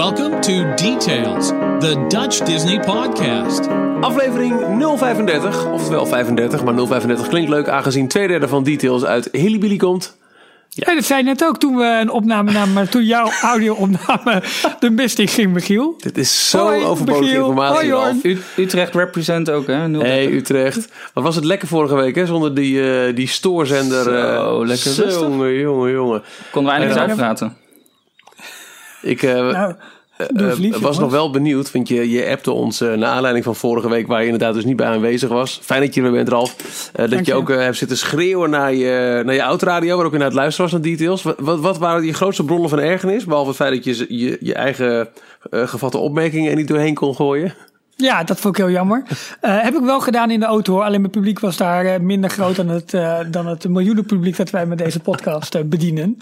Welcome to Details, the Dutch Disney podcast. Aflevering 035, oftewel 35, maar 035 klinkt leuk aangezien twee derde van Details uit Hillybilly komt. Ja, dat zei je net ook toen we een opname namen, maar toen jouw audio-opname de mist in ging, Michiel. Dit is zo Hoi, overbodige Michiel. informatie. Hoi. U- Utrecht represent ook, hè? 030. Hey Utrecht. Wat was het lekker vorige week, hè? Zonder die, eh, die stoorzender. Zo, eh, lekker rustig. Jongen, jongen, jongen. Konden we eindelijk Ja. eens uitpraten. Ik eh, Nou, eh, lief, was nog wel benieuwd, want je, je appte ons eh, naar aanleiding van vorige week, waar je inderdaad dus niet bij aanwezig was. Fijn dat je er bent, Ralf. Eh, dat Dank je ook eh, hebt zitten schreeuwen naar je, naar je autoradio, waar ook in naar het luisteren was naar details. Wat, wat, wat waren je grootste bronnen van ergernis? Behalve het feit dat je je, je eigen eh, gevatte opmerkingen er niet doorheen kon gooien. Ja, dat vond ik heel jammer. Eh, heb ik wel gedaan in de auto hoor. Alleen mijn publiek was daar eh, minder groot dan het, eh, dan het miljoenen publiek dat wij met deze podcast bedienen.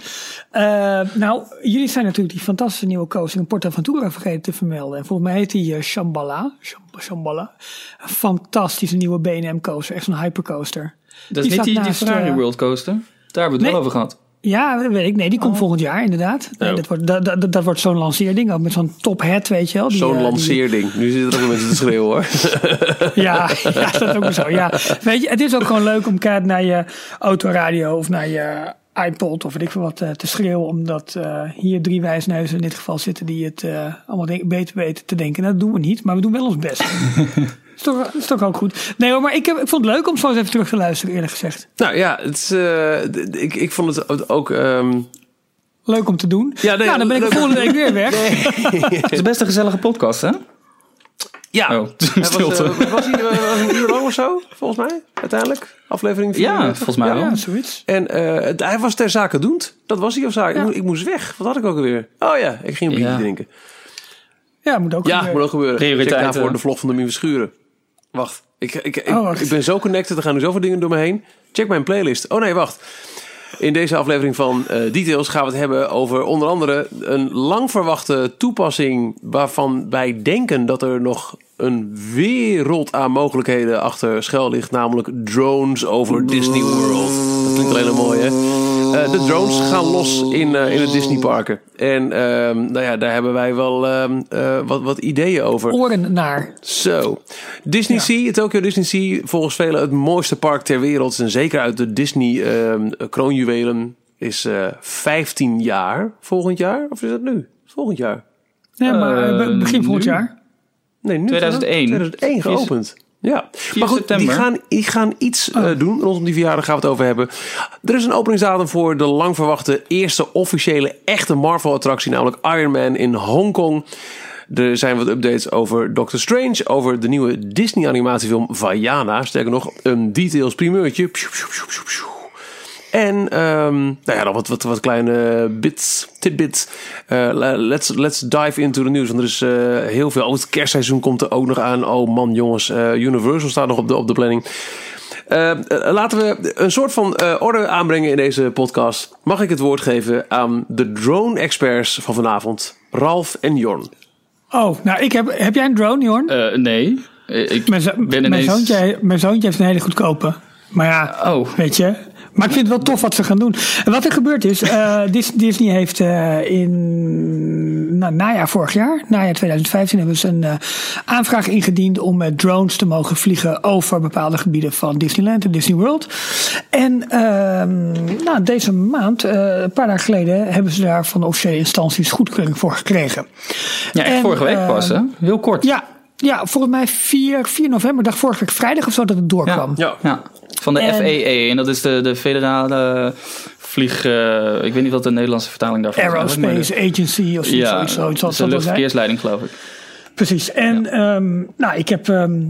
Nou, jullie zijn natuurlijk die fantastische nieuwe coaster in Porta Ventura vergeten te vermelden. En volgens mij heet die Shambhala. Sham- Shambhala. Een fantastische nieuwe B&M coaster. Echt zo'n hypercoaster. Dat is niet die, die naast, Ferrari eh, World Coaster. Daar hebben we het Nee. wel over gehad. Ja, dat weet ik. Nee, die komt volgend jaar inderdaad. Nee, Oh. dat, wordt, dat, dat, dat wordt zo'n lanceerding. Ook met zo'n top hat, weet je wel. Die, Zo'n eh, die- lanceerding. Nu zitten er ook mensen te schreeuwen hoor. Ja, ja, dat is ook zo. Ja. Weet je, het is ook gewoon leuk om kijken naar je autoradio of naar je iPod of weet ik veel wat eh, te schreeuwen. Omdat eh, hier drie wijsneuzen in dit geval zitten die het eh, allemaal denk- beter weten te denken. Nou, dat doen we niet, maar we doen wel ons best. is, toch, is toch ook goed. Nee hoor, maar ik, heb, ik vond het leuk om zo eens even terug te luisteren eerlijk gezegd. nou ja, het is, eh, ik, ik vond het ook... ehm, Leuk om te doen. Ja, nee, nou, dan ben ik leuk. volgende week weer weg. Het is best een gezellige podcast, hè? ja, Oh, Hij was, stilte. eh, was hij eh, was een uur lang of zo, volgens mij, uiteindelijk? Aflevering 4. Ja, volgens mij wel. Ja, zoiets. En eh, hij was ter zake doend. Dat was hij of zo. Ik, Ja. moest, ik moest weg. Wat had ik ook alweer? Oh ja, ik ging een biertje Ja. drinken. Ja, moet ook Ja, gebeuren. moet ook gebeuren. Prioriteiten. Check daarvoor de vlog van de Mie Schuren. Wacht. Ik, ik, ik, Oh, wacht. ik ben zo connected. Er gaan nu zoveel dingen door me heen. Check mijn playlist. Oh nee, wacht. In deze aflevering van eh, Details gaan we het hebben over onder andere een lang verwachte toepassing waarvan wij denken dat er nog een wereld aan mogelijkheden achter schuil ligt, namelijk drones over Disney World. Dat klinkt alleen maar mooi, hè? Eh, de drones gaan los in, eh, in het Disneyparken. En ehm, nou ja, daar hebben wij wel ehm, eh, wat, wat ideeën over. Oren naar. Zo. Disney Sea, Tokyo Disney Sea, volgens velen het mooiste park ter wereld. En zeker uit de Disney ehm, kroonjuwelen is eh 15 jaar volgend jaar. Of is dat nu? Volgend jaar? Nee, maar begin volgend nu? jaar. Nee, nu 2001. 2001 geopend. Ja, maar goed, die gaan, die gaan iets eh, doen. Rondom die verjaardag gaan we het over hebben. Er is een openingsdatum voor de lang verwachte eerste officiële echte Marvel-attractie, namelijk Iron Man in Hongkong. Er zijn wat updates over Doctor Strange, over de nieuwe Disney-animatiefilm Vaiana. Sterker nog, een details primeurtje. En ehm, nou ja, dan wat, wat, wat kleine bits, tidbits. Eh, let's, let's dive into the news. Want er is eh, heel veel. Oh, het kerstseizoen komt er ook nog aan. Oh man, jongens. eh, Universal staat nog op de, op de planning. Laten we een soort van eh, orde aanbrengen in deze podcast. Mag ik het woord geven aan de drone-experts van vanavond, Ralf en Jorn? Oh, nou, ik heb, heb jij een drone, Jorn? Eh, nee. Ik mijn, zo- ben mijn, zoontje, mijn zoontje heeft een hele goedkope. Maar ja, Oh. weet je. Maar ik vind het wel tof wat ze gaan doen. En wat er gebeurd is, Dis- Disney heeft eh, in nou, najaar vorig jaar, najaar 2015, hebben ze een eh, aanvraag ingediend om met drones te mogen vliegen over bepaalde gebieden van Disneyland en Disney World. En ehm, nou, deze maand, een paar dagen geleden, hebben ze daar van de officiële instanties goedkeuring voor gekregen. Ja, echt En, vorige week pas, hè? Heel kort. Ja, ja, volgens mij 4, 4 november, dag vorige week vrijdag of zo, dat het doorkwam. Ja. Ja. Van de En- FAA. En dat is de, de federale vlieg... eh, ik weet niet wat de Nederlandse vertaling daarvan is. Aerospace Agency of zoiets. Ja, zoiets, de luchtverkeersleiding, geloof ik. Precies. En ehm, nou, ik heb, ehm,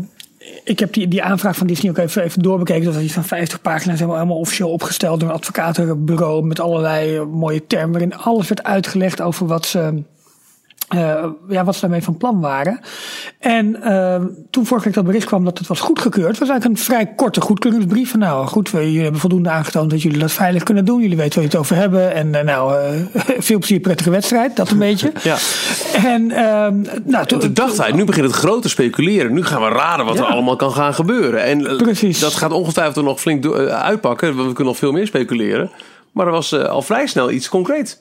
ik heb die, die aanvraag van Disney ook even, even doorbekeken. Dat was iets van 50 pagina's, helemaal, helemaal officieel opgesteld door een advocatenbureau. Met allerlei eh, mooie termen. Waarin alles werd uitgelegd over wat ze. Eh, ja, wat ze daarmee van plan waren. En ehm, toen vorige week dat bericht kwam dat het was goedgekeurd, was eigenlijk een vrij korte goedkeuringsbrief. Van nou goed, we, jullie hebben voldoende aangetoond dat jullie dat veilig kunnen doen. Jullie weten waar je het over hebben. En eh, nou, veel plezier, prettige wedstrijd. Dat een beetje. Ja. En ehm, nou, En toen dacht hij, nu begint het grote speculeren. Nu gaan we raden wat er allemaal kan gaan gebeuren. En Precies. dat gaat ongetwijfeld nog flink uitpakken. We kunnen nog veel meer speculeren. Maar er was al vrij snel iets concreet.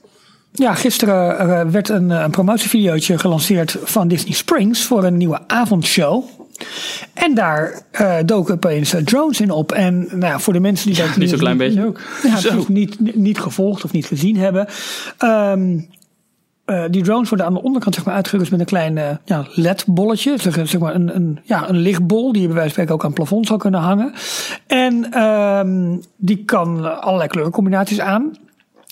Ja, gisteren uh, werd een, een promotievideootje gelanceerd van Disney Springs voor een nieuwe avondshow. En daar uh, doken opeens drones in op. En nou ja, voor de mensen die dat niet zo'n klein beetje ook. Ja, niet, niet gevolgd of niet gezien hebben. Um, uh, die drones worden aan de onderkant zeg maar, uitgerust met een klein uh, ja, LED-bolletje. Zeg, zeg, maar een, een, ja, een lichtbol die je bij wijze van spreken ook aan het plafond zou kunnen hangen. En um, die kan allerlei kleurencombinaties aan.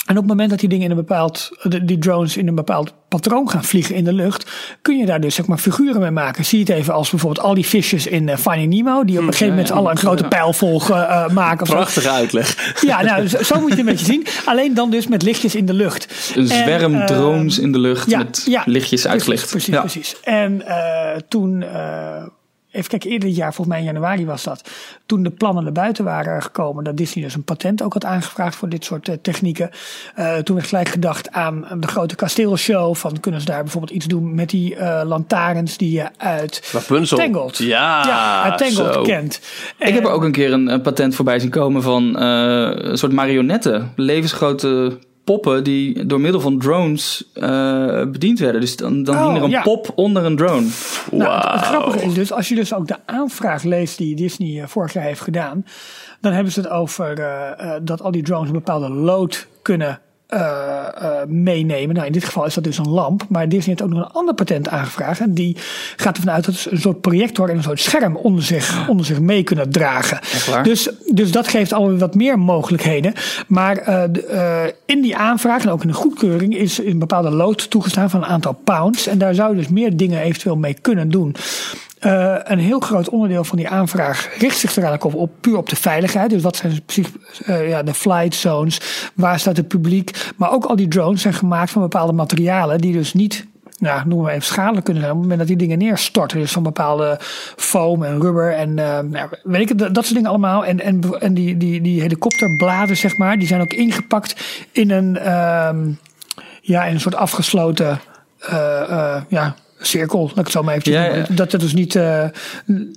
En op het moment dat die dingen in een bepaald, die drones in een bepaald patroon gaan vliegen in de lucht, kun je daar dus zeg maar figuren mee maken. Zie het even als bijvoorbeeld al die visjes in uh, Finding Nemo, die op een gegeven moment alle een grote pijl volgen uh, maken. Prachtige uitleg. Ja, nou, zo, zo, moet je het een beetje zien. Alleen dan dus met lichtjes in de lucht. Een zwerm en, uh, drones in de lucht ja, met ja, lichtjes uitgelicht. Precies, ja. precies. En toen Even kijken, eerder dit jaar, volgens mij in januari was dat. Toen de plannen naar buiten waren gekomen dat Disney dus een patent ook had aangevraagd voor dit soort uh, technieken. Uh, toen werd gelijk gedacht aan de grote kasteelshow. Van kunnen ze daar bijvoorbeeld iets doen met die uh, lantaarns die je uit Rapunzel. Tangled, ja, ja, uit Tangled zo. kent. Ik heb er ook een keer een, een patent voorbij zien komen van een soort marionetten. Levensgrote poppen die door middel van drones uh, bediend werden. Dus dan, dan Oh, hing er een ja. pop onder een drone. Nou, het, het grappige is dus, als je dus ook de aanvraag leest die Disney uh, vorig jaar heeft gedaan, dan hebben ze het over uh, dat al die drones een bepaalde load kunnen uh, uh, meenemen. Nou, in dit geval is dat dus een lamp. Maar Disney heeft ook nog een ander patent aangevraagd. En die gaat ervan uit dat ze een soort projector en een soort scherm onder zich, onder zich mee kunnen dragen. Dus, dus dat geeft alweer wat meer mogelijkheden. Maar uh, in die aanvraag en ook in de goedkeuring is een bepaalde lood toegestaan van een aantal pounds. En daar zou je dus meer dingen eventueel mee kunnen doen. Uh, een heel groot onderdeel van die aanvraag richt zich er op, op puur op de veiligheid. Dus wat zijn precies uh, ja, de flight zones, waar staat het publiek. Maar ook al die drones zijn gemaakt van bepaalde materialen die dus niet nou, noemen we even schadelijk kunnen zijn op het moment dat die dingen neerstorten. Dus van bepaalde foam en rubber en uh, nou, weet ik, dat, dat soort dingen allemaal. En, en, en die, die, die helikopterbladen, zeg maar, die zijn ook ingepakt in een, uh, ja, in een soort afgesloten, ja, cirkel, laat ik het zo maar even Ja. Dat het dus niet... Uh,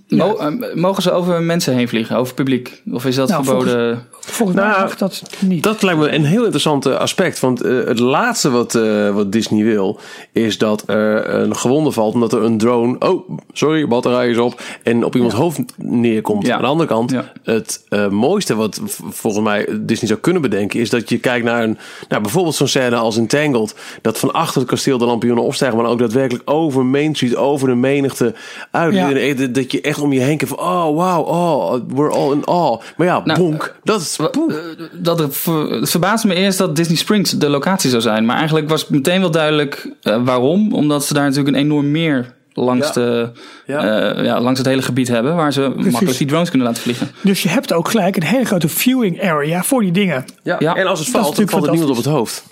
Mo uh, mogen ze over mensen heen vliegen, over publiek? Of is dat Nou, verboden? volgens mij Nou, mag dat niet. Dat lijkt me een heel interessant uh, aspect. Want uh, het laatste wat, uh, wat Disney wil, is dat er een gewonde valt omdat er een drone. Oh, sorry, batterij is op. En op iemands Ja. hoofd neerkomt. Ja. Aan de andere kant, Ja. het uh, mooiste wat volgens mij Disney zou kunnen bedenken, is dat je kijkt naar een. Nou, bijvoorbeeld zo'n scène als in Tangled. Dat van achter het kasteel de lampioenen opstijgen, maar ook daadwerkelijk over Main Street, over de menigte uit. Ja. Dat- Dat je echt om je heen kijkt van, oh wow, oh, we're all in awe. Maar ja, Nou, bonk. Dat is. poeh. Dat er, ver- het verbaasde me eerst dat Disney Springs de locatie zou zijn. Maar eigenlijk was meteen wel duidelijk waarom. Omdat ze daar natuurlijk een enorm meer langs, Ja. de, Ja. uh, ja, langs het hele gebied hebben. Waar ze makkelijk die drones kunnen laten vliegen. Dus je hebt ook gelijk een hele grote viewing area voor die dingen. Ja. Ja. En als het Dat valt, dan valt het niemand op het hoofd.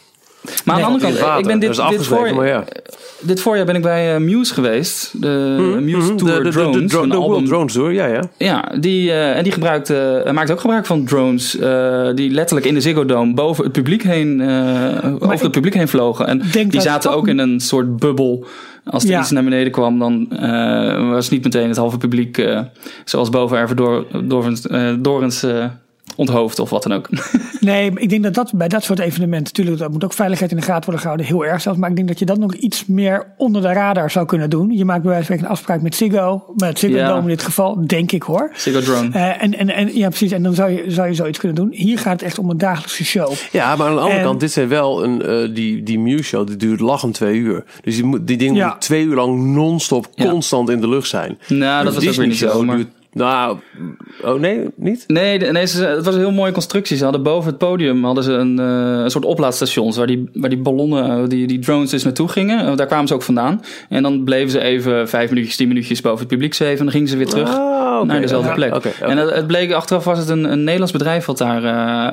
Maar aan de andere kant, water. ik ben dit, is dit, ja. voorjaar ben ik bij uh, Muse geweest. De Muse Mhm, Tour de, de, Drones. De, de, de, een de album. World Drones Tour, ja, ja. Ja, die, uh, en die gebruikt, uh, maakt ook gebruik van drones. Uh, die letterlijk in de Ziggo Dome boven het publiek heen, uh, over het publiek heen vlogen. En die zaten ook- in een soort bubbel. Als er Ja. iets naar beneden kwam, dan uh, was niet meteen het halve publiek, uh, zoals boven Erven door, Dorens, Dorens onthoofd of wat dan ook. Nee, ik denk dat dat bij dat soort evenementen, natuurlijk, dat moet ook veiligheid in de gaten worden gehouden, heel erg zelfs. Maar ik denk dat je dat nog iets meer onder de radar zou kunnen doen. Je maakt bij wijze van spreken een afspraak met Ziggo, met Ziggo Ja. Dome in dit geval, denk ik hoor. Ziggo Drone. Uh, en, en, en ja, precies. En dan zou je, zou je zoiets kunnen doen. Hier gaat het echt om een dagelijkse show. Ja, maar aan de andere En- kant, dit zijn wel een, uh, die, die Muse show, die duurt lachend twee uur. Dus die, moet, die dingen Ja. moeten twee uur lang non-stop Ja. constant in de lucht zijn. Nou, dat De was ook weer niet zo. show Maar... duurt- nou, oh nee, niet? Nee, nee ze, het was een heel mooie constructie. Ze hadden boven het podium hadden ze een, uh, een soort oplaadstations waar die, waar die ballonnen, uh, die, die drones dus naartoe gingen. Uh, daar kwamen ze ook vandaan. En dan bleven ze even vijf minuutjes, tien minuutjes boven het publiek zweven. En dan gingen ze weer terug oké. naar dezelfde Ja, plek. En het, het bleek achteraf was het een, een Nederlands bedrijf wat daar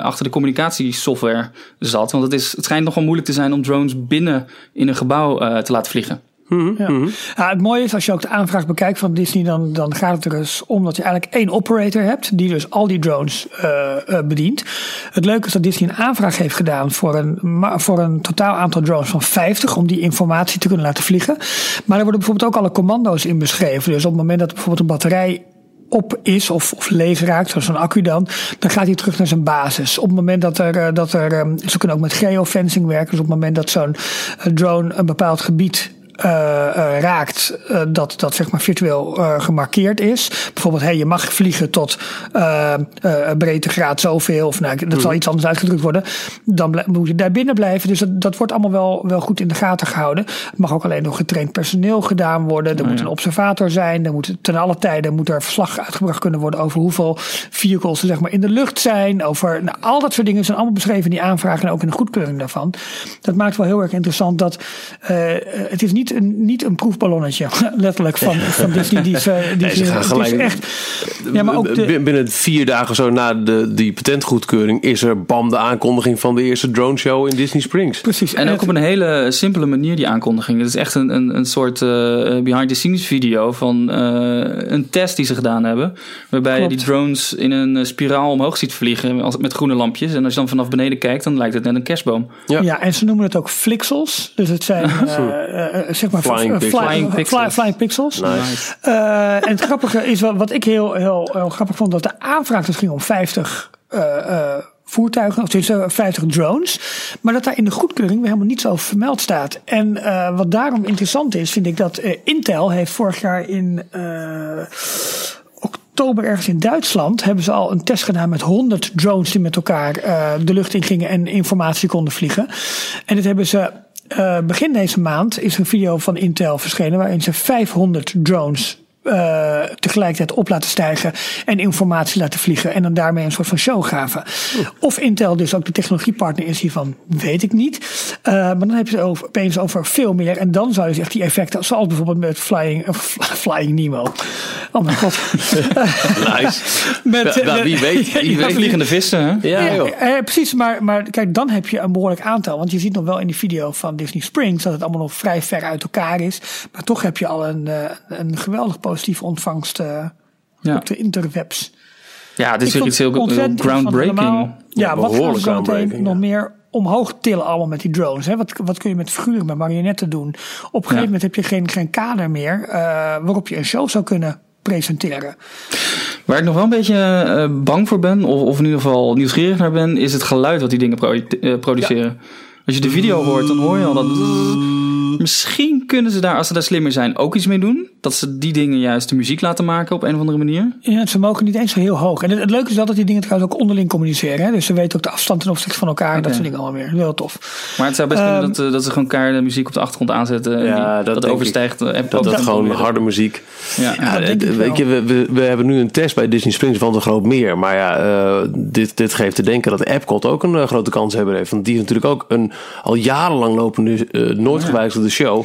achter de communicatiesoftware zat. Want het, is, het schijnt nogal moeilijk te zijn om drones binnen in een gebouw te laten vliegen. Ja. Ja, het mooie is, als je ook de aanvraag bekijkt van Disney, dan, dan gaat het er dus om dat je eigenlijk één operator hebt, die dus al die drones uh, uh, bedient. Het leuke is dat Disney een aanvraag heeft gedaan voor een, voor een totaal aantal drones van 50, om die informatie te kunnen laten vliegen. Maar er worden bijvoorbeeld ook alle commando's in beschreven. Dus op het moment dat bijvoorbeeld een batterij op is of, of leeg raakt, zoals een accu dan, dan gaat hij terug naar zijn basis. Op het moment dat er, eh, dat er ehm, ze kunnen ook met geofencing werken, dus op het moment dat zo'n drone een bepaald gebied uh, uh, raakt, uh, dat dat zeg maar virtueel gemarkeerd is. Bijvoorbeeld, hey, je mag vliegen tot breedtegraad zoveel, of nou, dat zal iets anders uitgedrukt worden. Dan moet je daar binnen blijven. Dus dat, dat wordt allemaal wel, wel goed in de gaten gehouden. Het mag ook alleen door getraind personeel gedaan worden. Er Oh, moet een observator zijn. Er moet ten alle tijden moet er verslag uitgebracht kunnen worden over hoeveel vehicles er zeg maar in de lucht zijn. Over nou, al dat soort dingen zijn allemaal beschreven in die aanvragen en ook in de goedkeuring daarvan. Dat maakt wel heel erg interessant dat het is niet niet een, niet een proefballonnetje, letterlijk, van, van Disney. Die ze, die Nee, ze gaan het gelijk- is echt. Ja, maar ook de, Binnen vier dagen zo na de, die patentgoedkeuring is er bam de aankondiging van de eerste drone show in Disney Springs. precies. En ook het- op een hele simpele manier, die aankondiging. Het is echt een, een, een soort eh, behind-the-scenes video van eh, een test die ze gedaan hebben. Waarbij je die drones in een eh, spiraal omhoog ziet vliegen als- met groene lampjes. En als je dan vanaf beneden kijkt, dan lijkt het net een kerstboom. Ja. Ja. en ze noemen het ook flixels. Dus het zijn, eh, eh, zeg maar, Flying eh, pixels. Flying fly- pixels. flying pixels. Nice. Eh, en het grappige is, wat, wat ik heel, heel, heel grappig vond, dat de aanvraag dus ging om 50 eh, eh, voertuigen, of dus, eh, 50 drones. Maar dat daar in de goedkeuring weer helemaal niets over vermeld staat. En eh, wat daarom interessant is, vind ik dat eh, Intel heeft vorig jaar in eh, oktober ergens in Duitsland hebben ze al een test gedaan met 100 drones die met elkaar eh, de lucht in gingen en informatie konden vliegen. En dit hebben ze eh, begin deze maand is een video van Intel verschenen waarin ze 500 drones eh, tegelijkertijd op laten stijgen en informatie laten vliegen en dan daarmee een soort van show gaven. Of Intel dus ook de technologiepartner is hiervan, weet ik niet. Eh, maar dan heb je het over, opeens over veel meer en dan zou je echt die effecten, zoals bijvoorbeeld met Flying, eh, Flying Nemo. Oh mijn god. Nice. Met, Ja, nou, wie weet. Wie Ja, weet. vliegende vissen, hè? Ja, ja, eh, precies, maar, maar kijk, dan heb je een behoorlijk aantal. Want je ziet nog wel in die video van Disney Springs dat het allemaal nog vrij ver uit elkaar is. Maar toch heb je al een, eh, een geweldig positieve ontvangst eh, Ja. op de interwebs. Ja, het is weer iets heel ontzettend groundbreaking. Ja, wat gaan ze zo meteen nog meer omhoog tillen allemaal met die drones? Hè? Wat, wat kun je met figuren, met marionetten doen? Op een gegeven Ja. moment heb je geen, geen kader meer eh, waarop je een show zou kunnen presenteren. Waar ik nog wel een beetje eh, bang voor ben, of, of in ieder geval nieuwsgierig naar ben, is het geluid wat die dingen pro- eh, produceren. Als je de video hoort, dan hoor je al dat. Misschien kunnen ze daar, als ze daar slimmer zijn, ook iets mee doen. Dat ze die dingen juist de muziek laten maken op een of andere manier. Ja, ze mogen niet eens zo heel hoog. En het, het leuke is wel dat die dingen trouwens ook onderling communiceren. Hè? Dus ze weten ook de afstand ten opzichte van elkaar. en Dat Oké. soort dingen allemaal weer. Heel tof. Maar het zou best kunnen Ehm, dat, eh, dat ze gewoon keihard de muziek op de achtergrond aanzetten. en Ja, die- dat dat, overstijgt. eh, heb- Dat dat gewoon weer. harde muziek. Ja, Ja, dat denk het- ik weet je, we, we, we hebben nu een test bij Disney Springs van de Groot Meer. Maar ja, eh, dit, dit geeft te denken dat Epcot ook een eh, grote kans hebben heeft. Want die heeft natuurlijk ook een al jarenlang lopende, eh, nooit gewijzigde show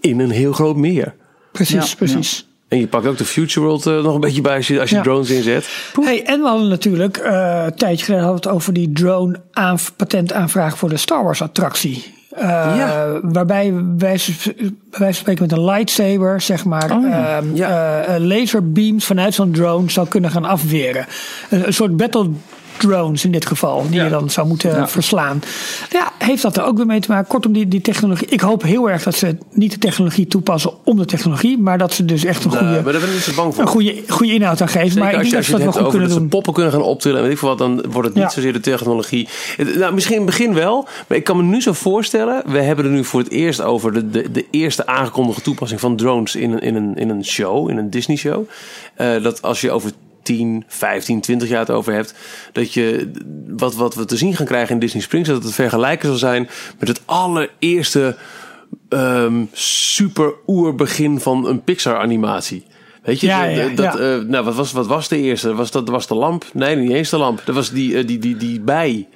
in een heel groot meer. Precies, Ja, precies. En je pakt ook de Future World eh, nog een beetje bij als je, als je Ja. drones inzet. Hey, en we hadden natuurlijk, eh een tijdje geleden hadden we het over die drone aan, patentaanvraag voor de Star Wars attractie. Eh, Ja. Waarbij wij, van spreken met een lightsaber, zeg maar, Oh ja. ehm, Ja. eh, eh, laserbeams vanuit zo'n drone zou kunnen gaan afweren. Een, een soort battle drones in dit geval, die Ja. je dan zou moeten Ja. verslaan. Ja, heeft dat er ook weer mee te maken? Kortom, die, die technologie. Ik hoop heel erg dat ze niet de technologie toepassen om de technologie, maar dat ze dus echt een goede, maar daar ben ik niet zo bang voor. een goede, goede inhoud aan geven. Zeker maar ik als denk je, dat als ze je dat het wel hebt goed over dat ze poppen kunnen gaan optillen en weet ik veel wat, dan wordt het niet Ja. zozeer de technologie. Het- Nou, misschien in het begin wel, maar ik kan me nu zo voorstellen. We hebben er nu voor het eerst over de, de, de eerste aangekondigde toepassing van drones in een, in een, in een show, in een Disney show. Eh, dat als je over 10, 15, 20 jaar het over hebt, dat je wat, wat we te zien gaan krijgen in Disney Springs, dat het vergelijken zal zijn met het allereerste ehm, super oerbegin van een Pixar animatie. Weet je, Ja, ja, dat, ja. eh, nou, wat was, wat was de eerste? Was dat was de lamp? Nee, niet eens de lamp. Dat was die, eh, die, die, die bij.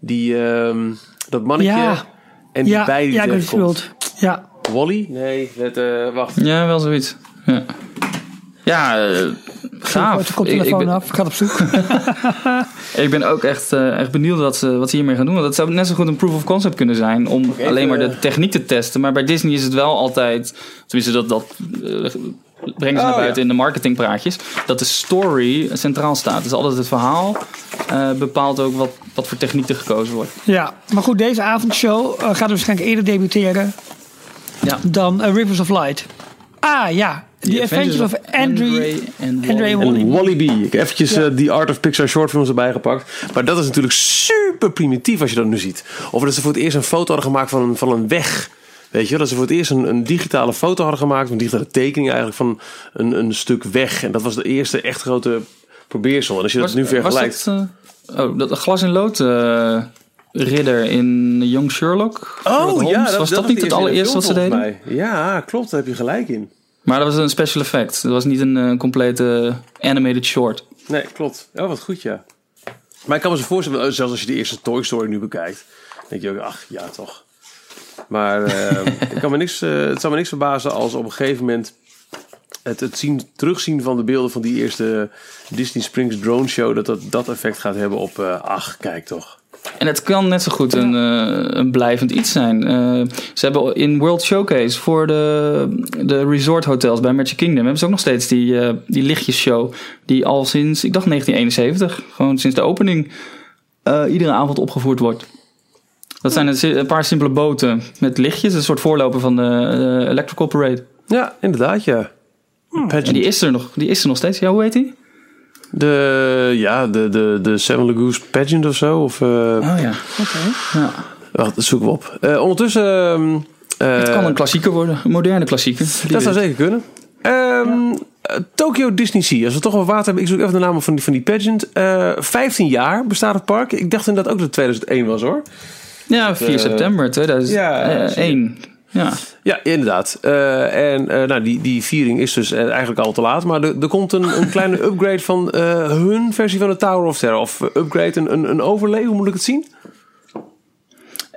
Die, ehm, dat mannetje. Ja. En die Ja, bij die ja ik. Ja, Wally? Nee, het, eh, wacht. Ja, wel zoiets. Ja, ja eh, gaaf. Gooi de Ik, ben, af. Ik ga op zoek. ik ben ook echt, eh, echt benieuwd wat ze, wat ze hiermee gaan doen. Want dat zou net zo goed een proof of concept kunnen zijn. Om alleen maar de techniek te testen. Maar bij Disney is het wel altijd... Tenminste, dat, dat eh, brengen ze naar Oh, buiten ja. in de marketingpraatjes. Dat de story centraal staat. Dus altijd het verhaal eh, bepaalt ook wat, wat voor techniek er gekozen wordt. ja, maar goed, deze avondshow gaat dus waarschijnlijk eerder debuteren Ja. dan Rivers of Light. Ah ja, The Adventures of Andre, and Andre Wally. En Wally-B. Ik heb eventjes Ja. eh, die Art of Pixar shortfilms erbij gepakt. Maar dat is natuurlijk super primitief als je dat nu ziet. Of dat ze voor het eerst een foto hadden gemaakt van een, van een weg. Weet je, wel? dat ze voor het eerst een, een digitale foto hadden gemaakt. Een digitale tekening eigenlijk van een, een stuk weg. En dat was de eerste echt grote probeersel. En als je dat nu vergelijkt... Was dat, eh, oh, dat glas in lood eh, ridder in Young Sherlock? Sherlock Holmes? was dat, niet het allereerste wat ze deden? Ja, klopt. Daar heb je gelijk in. Maar dat was een special effect. Dat was niet een eh, complete animated short. Nee, klopt. Oh, wat goed, ja. Maar ik kan me zo voorstellen, eh, zelfs als je de eerste Toy Story nu bekijkt, denk je ook, ach, ja, toch. Maar eh, ik kan me niks, eh, het zou me niks verbazen als op een gegeven moment het, het zien, terugzien van de beelden van die eerste Disney Springs drone show, dat dat, dat effect gaat hebben op, ach, kijk toch. En het kan net zo goed een, eh, een blijvend iets zijn. Eh, ze hebben in World Showcase voor de, de resort hotels bij Magic Kingdom... hebben ze ook nog steeds die, eh die lichtjesshow... die al sinds, ik dacht 1971, gewoon sinds de opening... eh, iedere avond opgevoerd wordt. Dat zijn een, paar simpele boten met lichtjes. Een soort voorloper van de Electrical Parade. Ja, inderdaad, ja. Pageant. En die is er nog, die is er nog steeds. Ja, hoe heet die? De, ja, de, de, de Seven Lagoons Pageant of zo. Of, eh Oh ja. Ja. wacht, dat zoeken we op. Eh, ondertussen... ehm, Het eh, kan een klassieker worden. Een moderne klassieker. Dat zou zeker kunnen. Eh, Tokyo Disney Sea. Als we toch wel water hebben. Ik zoek even de naam van die, van die pageant. Eh 15 jaar bestaat het park. Ik dacht inderdaad ook dat het 2001 was hoor. Ja, 4 eh, september ja, 2001. Ja, Ja, inderdaad. Eh, en eh, nou, die, die viering is dus eh, eigenlijk al te laat. Maar er, er komt een, een kleine upgrade van hun versie van de Tower of Terror. Of upgrade, een, een, een overlay. Hoe moet ik het zien?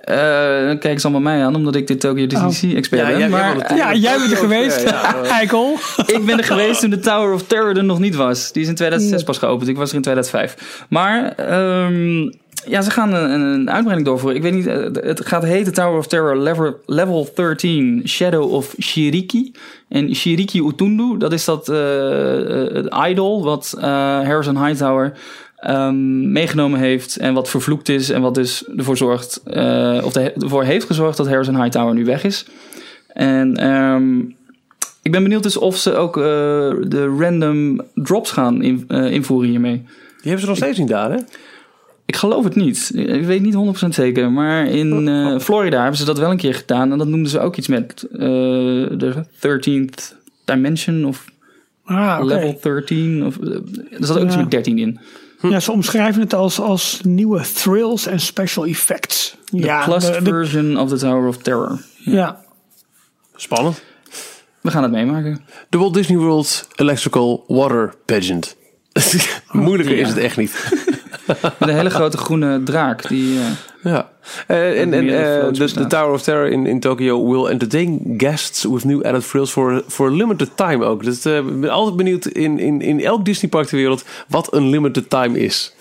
Kijken ze allemaal mij aan, omdat ik de Tokyo Disney Sea expert Ja, ben. jij- maar Ja, jij bent er Ja, geweest. ja, ja. Eikel. ik ben er geweest toen de Tower of Terror er nog niet was. Die is in 2006 pas geopend. Ik was er in 2005. Maar ehm, ja, ze gaan een, een uitbreiding doorvoeren. Ik weet niet, eh, het gaat heten Tower of Terror level, level 13 Shadow of Shiriki. En Shiriki Utundu, dat is dat eh, eh, het idol wat eh, Harrison Hightower ehm, meegenomen heeft en wat vervloekt is en wat dus ervoor zorgt, of ervoor heeft gezorgd dat Harrison Hightower nu weg is. En ehm, ik ben benieuwd dus of ze ook de random drops gaan in- invoeren hiermee. Die hebben ze nog steeds niet daar, hè? Ik geloof het niet. Ik weet niet 100% zeker. Maar in eh, Florida hebben ze dat wel een keer gedaan. En dat noemden ze ook iets met eh, de 13th Dimension of Ah. Level 13. Of, eh, er zat ook iets met 13 in. Ja, ze omschrijven het als, als nieuwe thrills en special effects. De ja, plus de- de- version of the Tower of Terror. ja. Spannend. We gaan het meemaken. De Walt Disney World Electrical Water Pageant. Moeilijker is het echt niet. Met een hele grote groene draak. Die, eh, Ja. Eh, en en meerdere eh, floats de. Tower of Terror in, in Tokyo will entertain guests with new added thrills for, for limited time ook. Dus eh, ik ben altijd benieuwd in, in, in elk Disney park ter wereld wat een limited time is.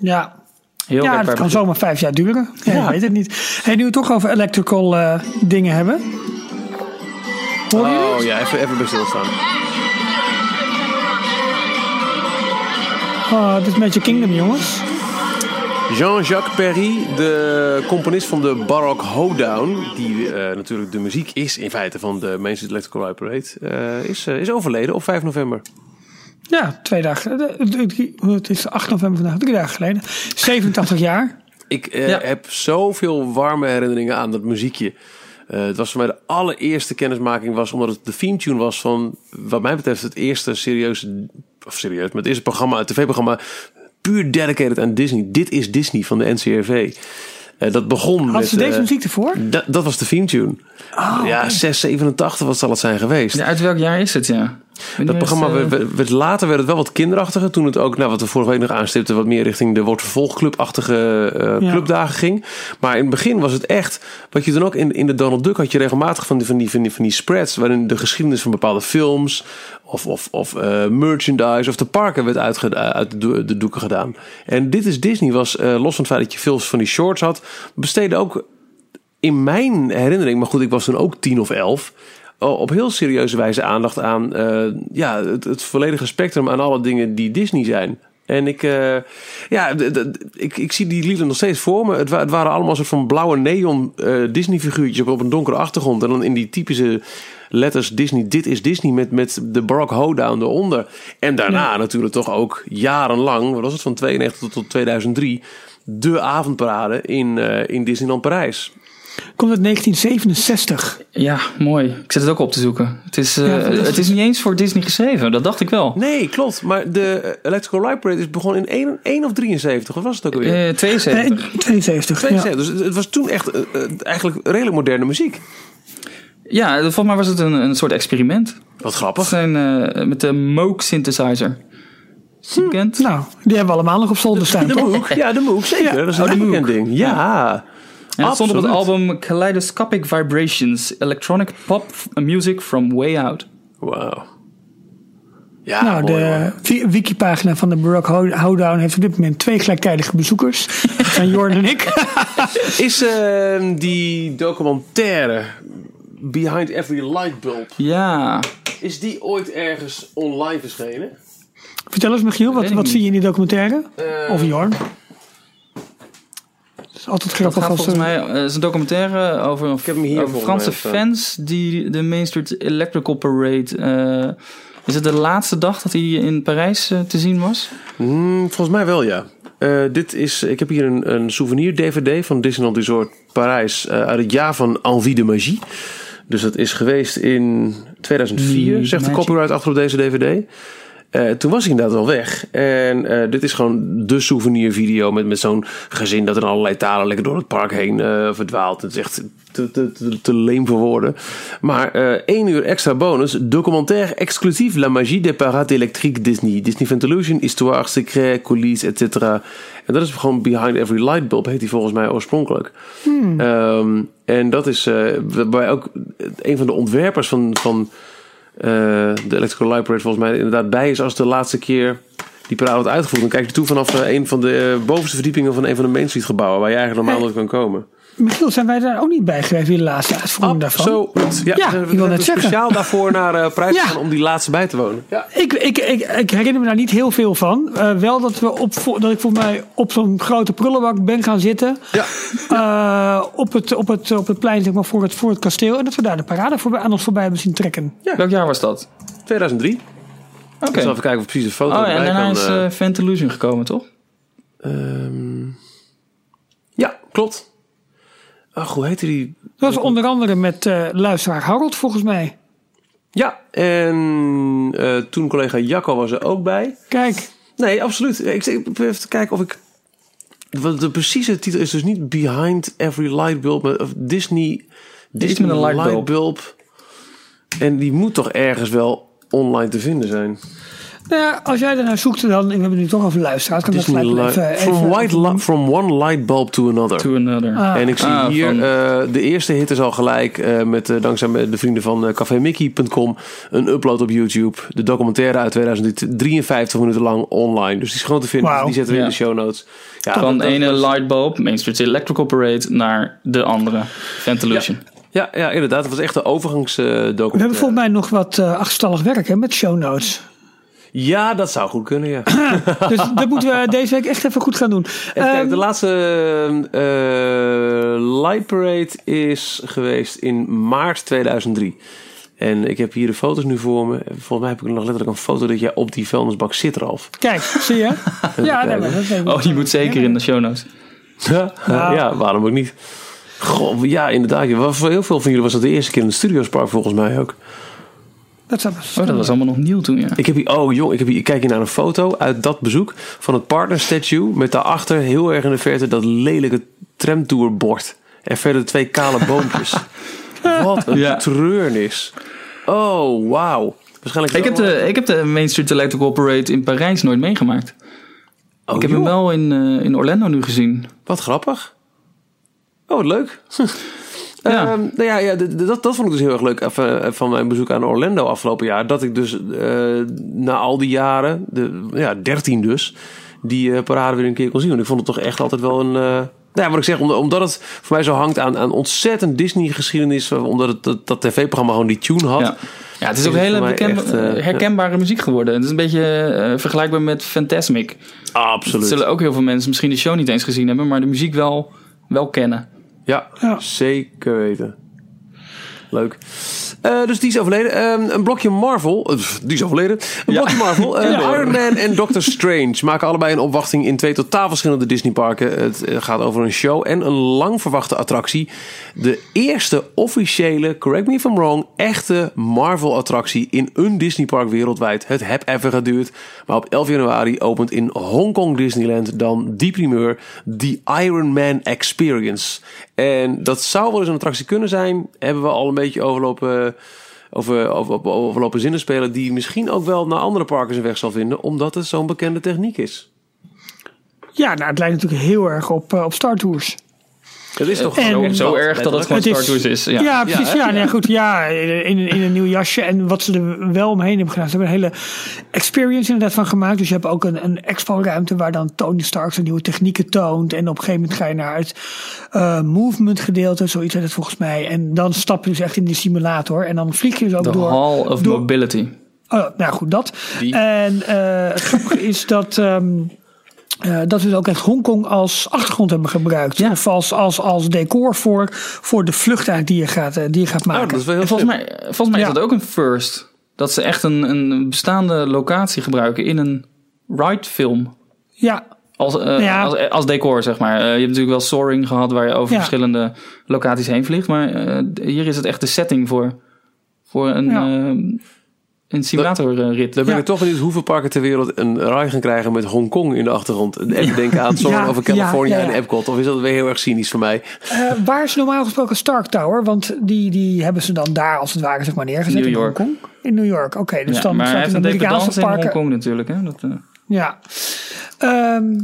ja. heel Ja, dat kan zomaar vijf jaar duren. Ja, Ik weet het niet. Hey, nu we het toch over electrical eh, dingen hebben. Hoor je het? Oh ja, even, even bij stilstaan. Oh, dit is Magic Kingdom, jongens. Jean-Jacques Perry, de componist van de Baroque Hoedown, die eh, natuurlijk de muziek is in feite van de Main Street Electrical Light Parade, eh, is, eh, is overleden op 5 november. Ja, twee dagen. Het is 8 november vandaag, drie dagen geleden. 87 jaar. Ik Ja. heb zoveel warme herinneringen aan dat muziekje. Het was voor mij de allereerste kennismaking was omdat het de theme tune was van wat mij betreft het eerste serieuze of serieus, maar het eerste programma, het tv-programma puur dedicated aan Disney. Dit is Disney van de NCRV. Eh, dat begon Hadden met ze deze eh, muziek ervoor? dat, dat was de theme tune. ja, 687 wat zal het zijn geweest. Ja, uit welk jaar is het, ja? Dat programma werd, werd- werd- later werd het wel wat kinderachtiger. Toen het ook, nou, wat we vorige week nog aanstipten, wat meer richting de wordt vervolgclubachtige eh, Ja. clubdagen ging. Maar in het begin was het echt, wat je dan ook in, in de Donald Duck had je regelmatig van die, van die, van die, van die spreads, waarin de geschiedenis van bepaalde films of, of, of eh, merchandise of de parken werd uitge- uit de, do- de doeken gedaan. En dit is Disney was, eh, los van het feit dat je veel van die shorts had, besteedde ook in mijn herinnering, maar goed, ik was toen ook tien of elf. Op heel serieuze wijze aandacht aan eh, ja, het, het volledige spectrum aan alle dingen die Disney zijn. En ik, eh, ja, ik, ik zie die lieden nog steeds voor me. Het, wa- het waren allemaal soort van blauwe neon eh, Disney figuurtjes op, op een donkere achtergrond. En dan in die typische letters Disney, dit is Disney met, met de Barock Hoedown eronder. En daarna natuurlijk toch ook jarenlang, wat was het, van 92 tot, tot 2003, de avondparade in, eh, in Disneyland Parijs. Komt uit 1967. Ja, mooi. Ik zit het ook op te zoeken. Het is, eh, Ja, het is niet eens voor Disney geschreven. Dat dacht ik wel. Nee, klopt. Maar de eh, Electrical Light Parade is begonnen in 1, 1 of 73. Wat was het ook alweer? Eh 72. Nee, 72. ja. 72. Dus het- was toen echt eh, eigenlijk redelijk moderne muziek. Ja, volgens mij was het een, een soort experiment. Wat grappig. zijn met de Moog synthesizer. Bekend? Nou, die hebben we allemaal nog op zolder staan. De? Moog, ja, de Moog, zeker. Dat is een Oh, bekend ding. Ja. En het stond op het album Kaleidoscopic Vibrations, Electronic Pop Music from Way Out. Wauw. Ja, Nou, mooi, de hoor. wi- wikipagina van de Baroque Ho- Hoedown heeft op dit moment twee gelijktijdige bezoekers. Dat zijn Jorn en ik. Is eh, die documentaire Behind Every Light Bulb, Ja, is die ooit ergens online verschenen? Vertel eens Michiel, wat, wat zie je in die documentaire? Eh, Of Jorn? Het is altijd dat grappig gaat als... volgens mij eh, het is een documentaire over, een, heb hem hier over Franse mij fans die de Main Street Electrical Parade. eh, is het de laatste dag dat hij in Parijs eh, te zien was? Hmm, volgens mij wel, ja. Eh, dit is, ik heb hier een, een souvenir-DVD van Disneyland Resort Parijs eh, uit het jaar van Envie de Magie. Dus dat is geweest in 2004, Die zegt de copyright achter op deze DVD. Eh, toen was hij inderdaad al weg. En eh, dit is gewoon de souvenirvideo met, met zo'n gezin dat in allerlei talen lekker door het park heen eh, verdwaalt. Het is echt te, te, te, te leem voor woorden. Maar één uur extra bonus. Documentaire exclusief La Magie des Parades Électriques Disney. Disney Fantalusion, Histoire, Secret, Coulisses, etc. En dat is gewoon Behind Every Light Bulb, heet die volgens mij oorspronkelijk. Ehm, en dat is waarbij ook een van de ontwerpers van... van de Electrical Parade volgens mij inderdaad bij is als de laatste keer die parade wordt uitgevoerd. Dan kijk je toe vanaf eh, een van de eh, bovenste verdiepingen van een van de Main Street gebouwen waar je eigenlijk normaal nooit kan komen. Michiel, zijn wij daar ook niet bij geweest in de laatste uitvoering daarvan? Absoluut. Ja, Ja, we ik wil hebben net zeggen. speciaal daarvoor naar eh Prijs Ja. gegaan om die laatste bij te wonen. Ja. Ik, ik, ik, ik herinner me daar niet heel veel van. Eh, wel dat, we op, dat ik volgens mij op zo'n grote prullenbak ben gaan zitten. Ja. eh, op, het, op, het, op het plein zeg maar, voor, het, voor het kasteel. En dat we daar de parade voorbij, aan ons voorbij hebben zien trekken. Welk jaar was dat? 2003. Oké. Ik zal even kijken of precies de foto Oh, ja, en daarna kan. is eh, uh, Fantalusion gekomen, toch? ehm, ja, klopt. Ach, hoe heette die? Dat was onder andere met eh, luisteraar Harold volgens mij. Ja, en eh, toen collega Jacco was er ook bij. Kijk, Nee, absoluut. Ik even te kijken of ik. wat De precieze titel is dus niet Behind Every Light Bulb, maar of Disney. Disney met een lightbulb. En die moet toch ergens wel online te vinden zijn. Nou ja, als jij daarnaar zoekt dan, we hebben nu toch over luisteraars. Kan dat Disney gelijk light, even, from, even- white li- from one light bulb to another. To another. Ah. En ik zie Ah, hier, van- eh, de eerste hit is al gelijk, eh, met, eh, dankzij de vrienden van uh, cafemickey.com, een upload op YouTube. De documentaire uit 2053 minuten lang online. Dus die is gewoon te vinden, die zetten we in Ja. de show notes. Ja, Van dat- de ene dat- lightbulb, Main Street Electrical Parade, naar de andere, Fantalusion. Ja, ja, inderdaad. Het was echt een overgangsdocumentaire. We hebben volgens mij nog wat eh achterstallig werk hè, met show notes. Ja, dat zou goed kunnen, ja. Dus dat moeten we deze week echt even goed gaan doen. Even kijken, Ehm, de laatste eh Light Parade is geweest in maart 2003. En ik heb hier de foto's nu voor me. Volgens mij heb ik nog letterlijk een foto dat jij op die vuilnisbak zit, Ralf. Kijk, zie je? ja, nee, maar dat. Oh, die moet zeker in de show notes. Ja, ja waarom ook niet? Goh, ja, inderdaad. Voor heel veel van jullie was dat de eerste keer in het Studiospark volgens mij ook. Dat Oh, dat was allemaal nog nieuw toen, ja. Ik heb hier, oh jong, ik, heb hier, ik kijk hier naar een foto uit dat bezoek van het partner statue. Met daarachter heel erg in de verte dat lelijke tramtourbord. En verder twee kale boompjes. Wat een Ja. treurnis. Oh, wauw. Waarschijnlijk Ik heb, de, ik heb de Main Street Electrical Parade in Parijs nooit meegemaakt. Oh, ik heb joh. hem wel in, eh, in Orlando nu gezien. Wat grappig. Oh, wat leuk. Ja. Ehm, nou ja, ja dat, dat vond ik dus heel erg leuk van mijn bezoek aan Orlando afgelopen jaar. Dat ik dus eh, na al die jaren, de, ja, 13 dus, die eh, parade weer een keer kon zien. Want ik vond het toch echt altijd wel een. eh, nou ja, wat ik zeg, omdat, het voor mij zo hangt aan, aan ontzettend Disney-geschiedenis. Omdat het, dat, dat tv-programma gewoon die tune had. Ja. ja, het is ook hele bekend, echt, herkenbare muziek geworden. Het is een beetje vergelijkbaar met Fantasmic. Absoluut. Zullen ook heel veel mensen misschien de show niet eens gezien hebben, maar de muziek wel, wel kennen. Ja, Ja. zeker weten. Leuk. Eh, dus die is overleden. Ehm, een blokje Marvel. eh, die is overleden. Een blokje Marvel. Eh, Iron Man en Doctor Strange maken allebei een opwachting in twee totaal verschillende Disneyparken. Het gaat over een show en een lang verwachte attractie. De eerste officiële, correct me if I'm wrong, echte Marvel attractie in een Disneypark wereldwijd. Het heb even geduurd. Maar op 11 januari opent in Hongkong Disneyland dan die primeur. The Iron Man Experience. En dat zou wel eens een attractie kunnen zijn. Hebben we al een beetje overlopen, over, over, over, overlopen zinnen spelen. Die misschien ook wel naar andere parken zijn weg zal vinden. Omdat het zo'n bekende techniek is. Ja, nou, het lijkt natuurlijk heel erg op, eh, op Star Tours. Dat is toch En- zo, Zo erg dat het gewoon Het is- Star Tours is. Ja. Ja, precies. Ja, nee, goed. Ja, in, in een nieuw jasje. En wat ze er wel omheen hebben gedaan. Ze hebben een hele experience inderdaad van gemaakt. Dus je hebt ook een, een expo-ruimte waar dan Tony Stark zijn nieuwe technieken toont. En op een gegeven moment ga je naar het eh, movement gedeelte. Zoiets heet het volgens mij. En dan stap je dus echt in die simulator. En dan vlieg je dus ook De door. Hall of door- Mobility. Oh, nou goed, dat. Die. En eh, het grappige is dat, ehm, eh, dat we dus ook echt Hongkong als achtergrond hebben gebruikt. Ja. Of als, als, als decor voor, voor de vlucht eigenlijk die je gaat, eh, die je gaat maken. Oh, dat is wel heel En volgens mij, volgens mij Ja. is dat ook een first. Dat ze echt een, een bestaande locatie gebruiken in een ride film. Ja, Als, eh, Ja. als, als decor, zeg maar. Eh, je hebt natuurlijk wel Soaring gehad waar je over Ja. verschillende locaties heen vliegt. Maar eh, hier is het echt de setting voor, voor een, Ja. Een simulatorrit. Dan ben Ja. ik toch benieuwd hoeveel parken ter wereld een rij gaan krijgen met Hongkong in de achtergrond. Even denken aan Song Ja, over California ja, ja, ja. en Epcot. Of is dat weer heel erg cynisch voor mij? Eh, waar is normaal gesproken Stark Tower? Want die, die hebben ze dan daar als het ware zeg maar neergezet New in York. Hongkong. In New York, oké. dus Ja, dan maar hij staat heeft in een Amerikaanse in parken. Hongkong natuurlijk. Hè? Dat, eh, Ja. Ehm,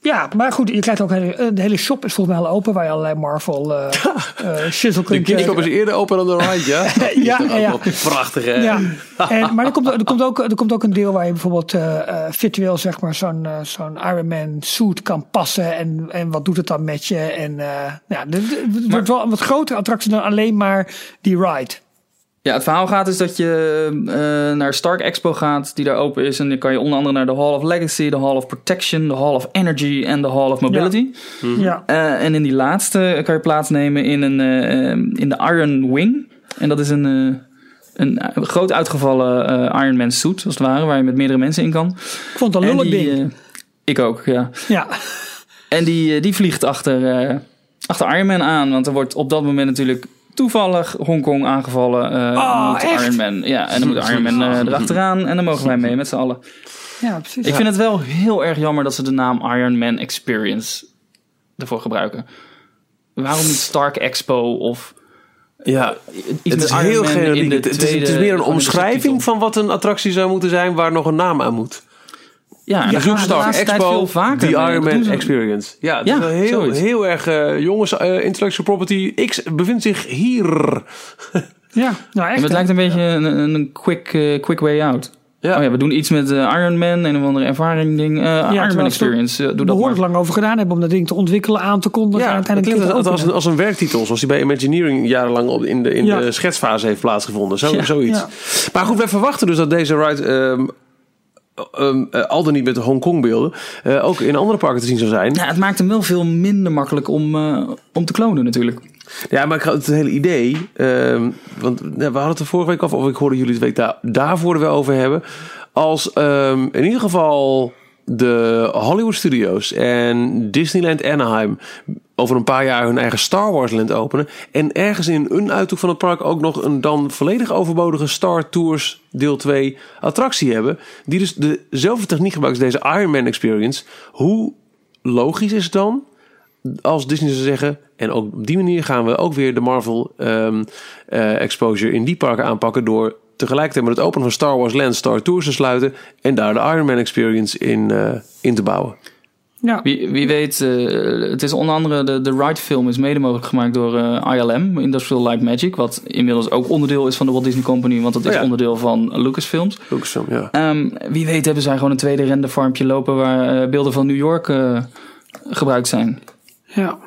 ja, maar goed, je krijgt ook een hele, de hele shop is volgens mij al open waar je allerlei Marvel eh eh shizzle De kunt kidskop is eerder open dan de ride, ja? Dat is Ja, ja. wel Prachtig, hè? Ja, en, maar er komt, er, komt ook, er komt ook een deel waar je bijvoorbeeld eh, eh, virtueel zeg maar, zo'n zo'n Iron Man suit kan passen. En, en wat doet het dan met je? En eh, ja, de- de- het wordt wel een wat grotere attractie dan alleen maar die ride. Ja, het verhaal gaat is dat je eh, naar Stark Expo gaat, die daar open is. En dan kan je onder andere naar de Hall of Legacy, de Hall of Protection, de Hall of Energy en de Hall of Mobility. Ja. Eh, en in die laatste kan je plaatsnemen in, een, eh, in de Iron Wing. En dat is een, eh, een groot uitgevallen eh, Iron Man suit, als het ware, waar je met meerdere mensen in kan. Ik vond het een En lullig ding. ik ook, ja. ja. En die, die vliegt achter, eh, achter Iron Man aan. Want er wordt op dat moment natuurlijk toevallig Hongkong aangevallen. eh Oh, moet echt? Iron Man, ja, en dan moet Iron Man eh, erachteraan. En dan mogen wij mee met z'n allen. ja, precies. Ik vind het wel heel erg jammer dat ze de naam Iron Man Experience ervoor gebruiken. Waarom niet Stark Expo of Ja, iets het met is Iron heel Man generiek. Het, het is, het is tweede- meer een omschrijving van wat een attractie zou moeten zijn waar nog een naam aan moet. Ja, Ja, Expo, vaker The. Dat Iron Man Experience. Ja, het Ja, is wel heel, zoiets. heel erg... eh, jongens, eh, intellectual property X bevindt zich hier. Ja, nou En echt. het lijkt een beetje een, een een quick, eh, quick way out. Ja. Oh ja, we doen iets met Iron Man, een of andere ervaring ding. eh, Iron Man Experience, eh, doe dat behoorlijk lang over gedaan hebben om dat ding te ontwikkelen, aan te kondigen. en Ja, dat uiteindelijk klinkt te als, als, een, als een werktitel, zoals die bij Imagineering jarenlang op in de, in Ja. de schetsfase heeft plaatsgevonden. Zo, Ja. Zoiets. Ja. Maar goed, wij verwachten dus dat deze ride, ehm, eh, al dan niet met de Hongkong beelden, eh, ook in andere parken te zien zou zijn. Ja, het maakt hem wel veel minder makkelijk om, eh, om te klonen natuurlijk. Ja, maar ik had het hele idee, ehm, want we hadden het er vorige week af, of ik hoorde jullie het week daar, daarvoor er wel over hebben. Als ehm, in ieder geval de Hollywood Studios en Disneyland Anaheim over een paar jaar hun eigen Star Wars land openen. En ergens in een uithoek van het park ook nog een dan volledig overbodige Star Tours deel 2 attractie hebben. Die dus dezelfde techniek gebruikt als deze Iron Man Experience. Hoe logisch is het dan als Disney zou zeggen, en ook op die manier gaan we ook weer de Marvel ehm, eh, exposure in die parken aanpakken door tegelijkertijd met het openen van Star Wars Land Star Tours te sluiten en daar de Iron Man Experience in, eh, in te bouwen. Ja. Wie, wie weet, eh, het is onder andere de, de Ride film is mede mogelijk gemaakt door eh, ILM, Industrial Light Magic, wat inmiddels ook onderdeel is van de Walt Disney Company, want dat is Oh ja. onderdeel van Lucasfilms. Lucasfilm, ja. Ehm, wie weet hebben zij gewoon een tweede renderfarmpje lopen waar beelden van New York eh, gebruikt zijn. ja.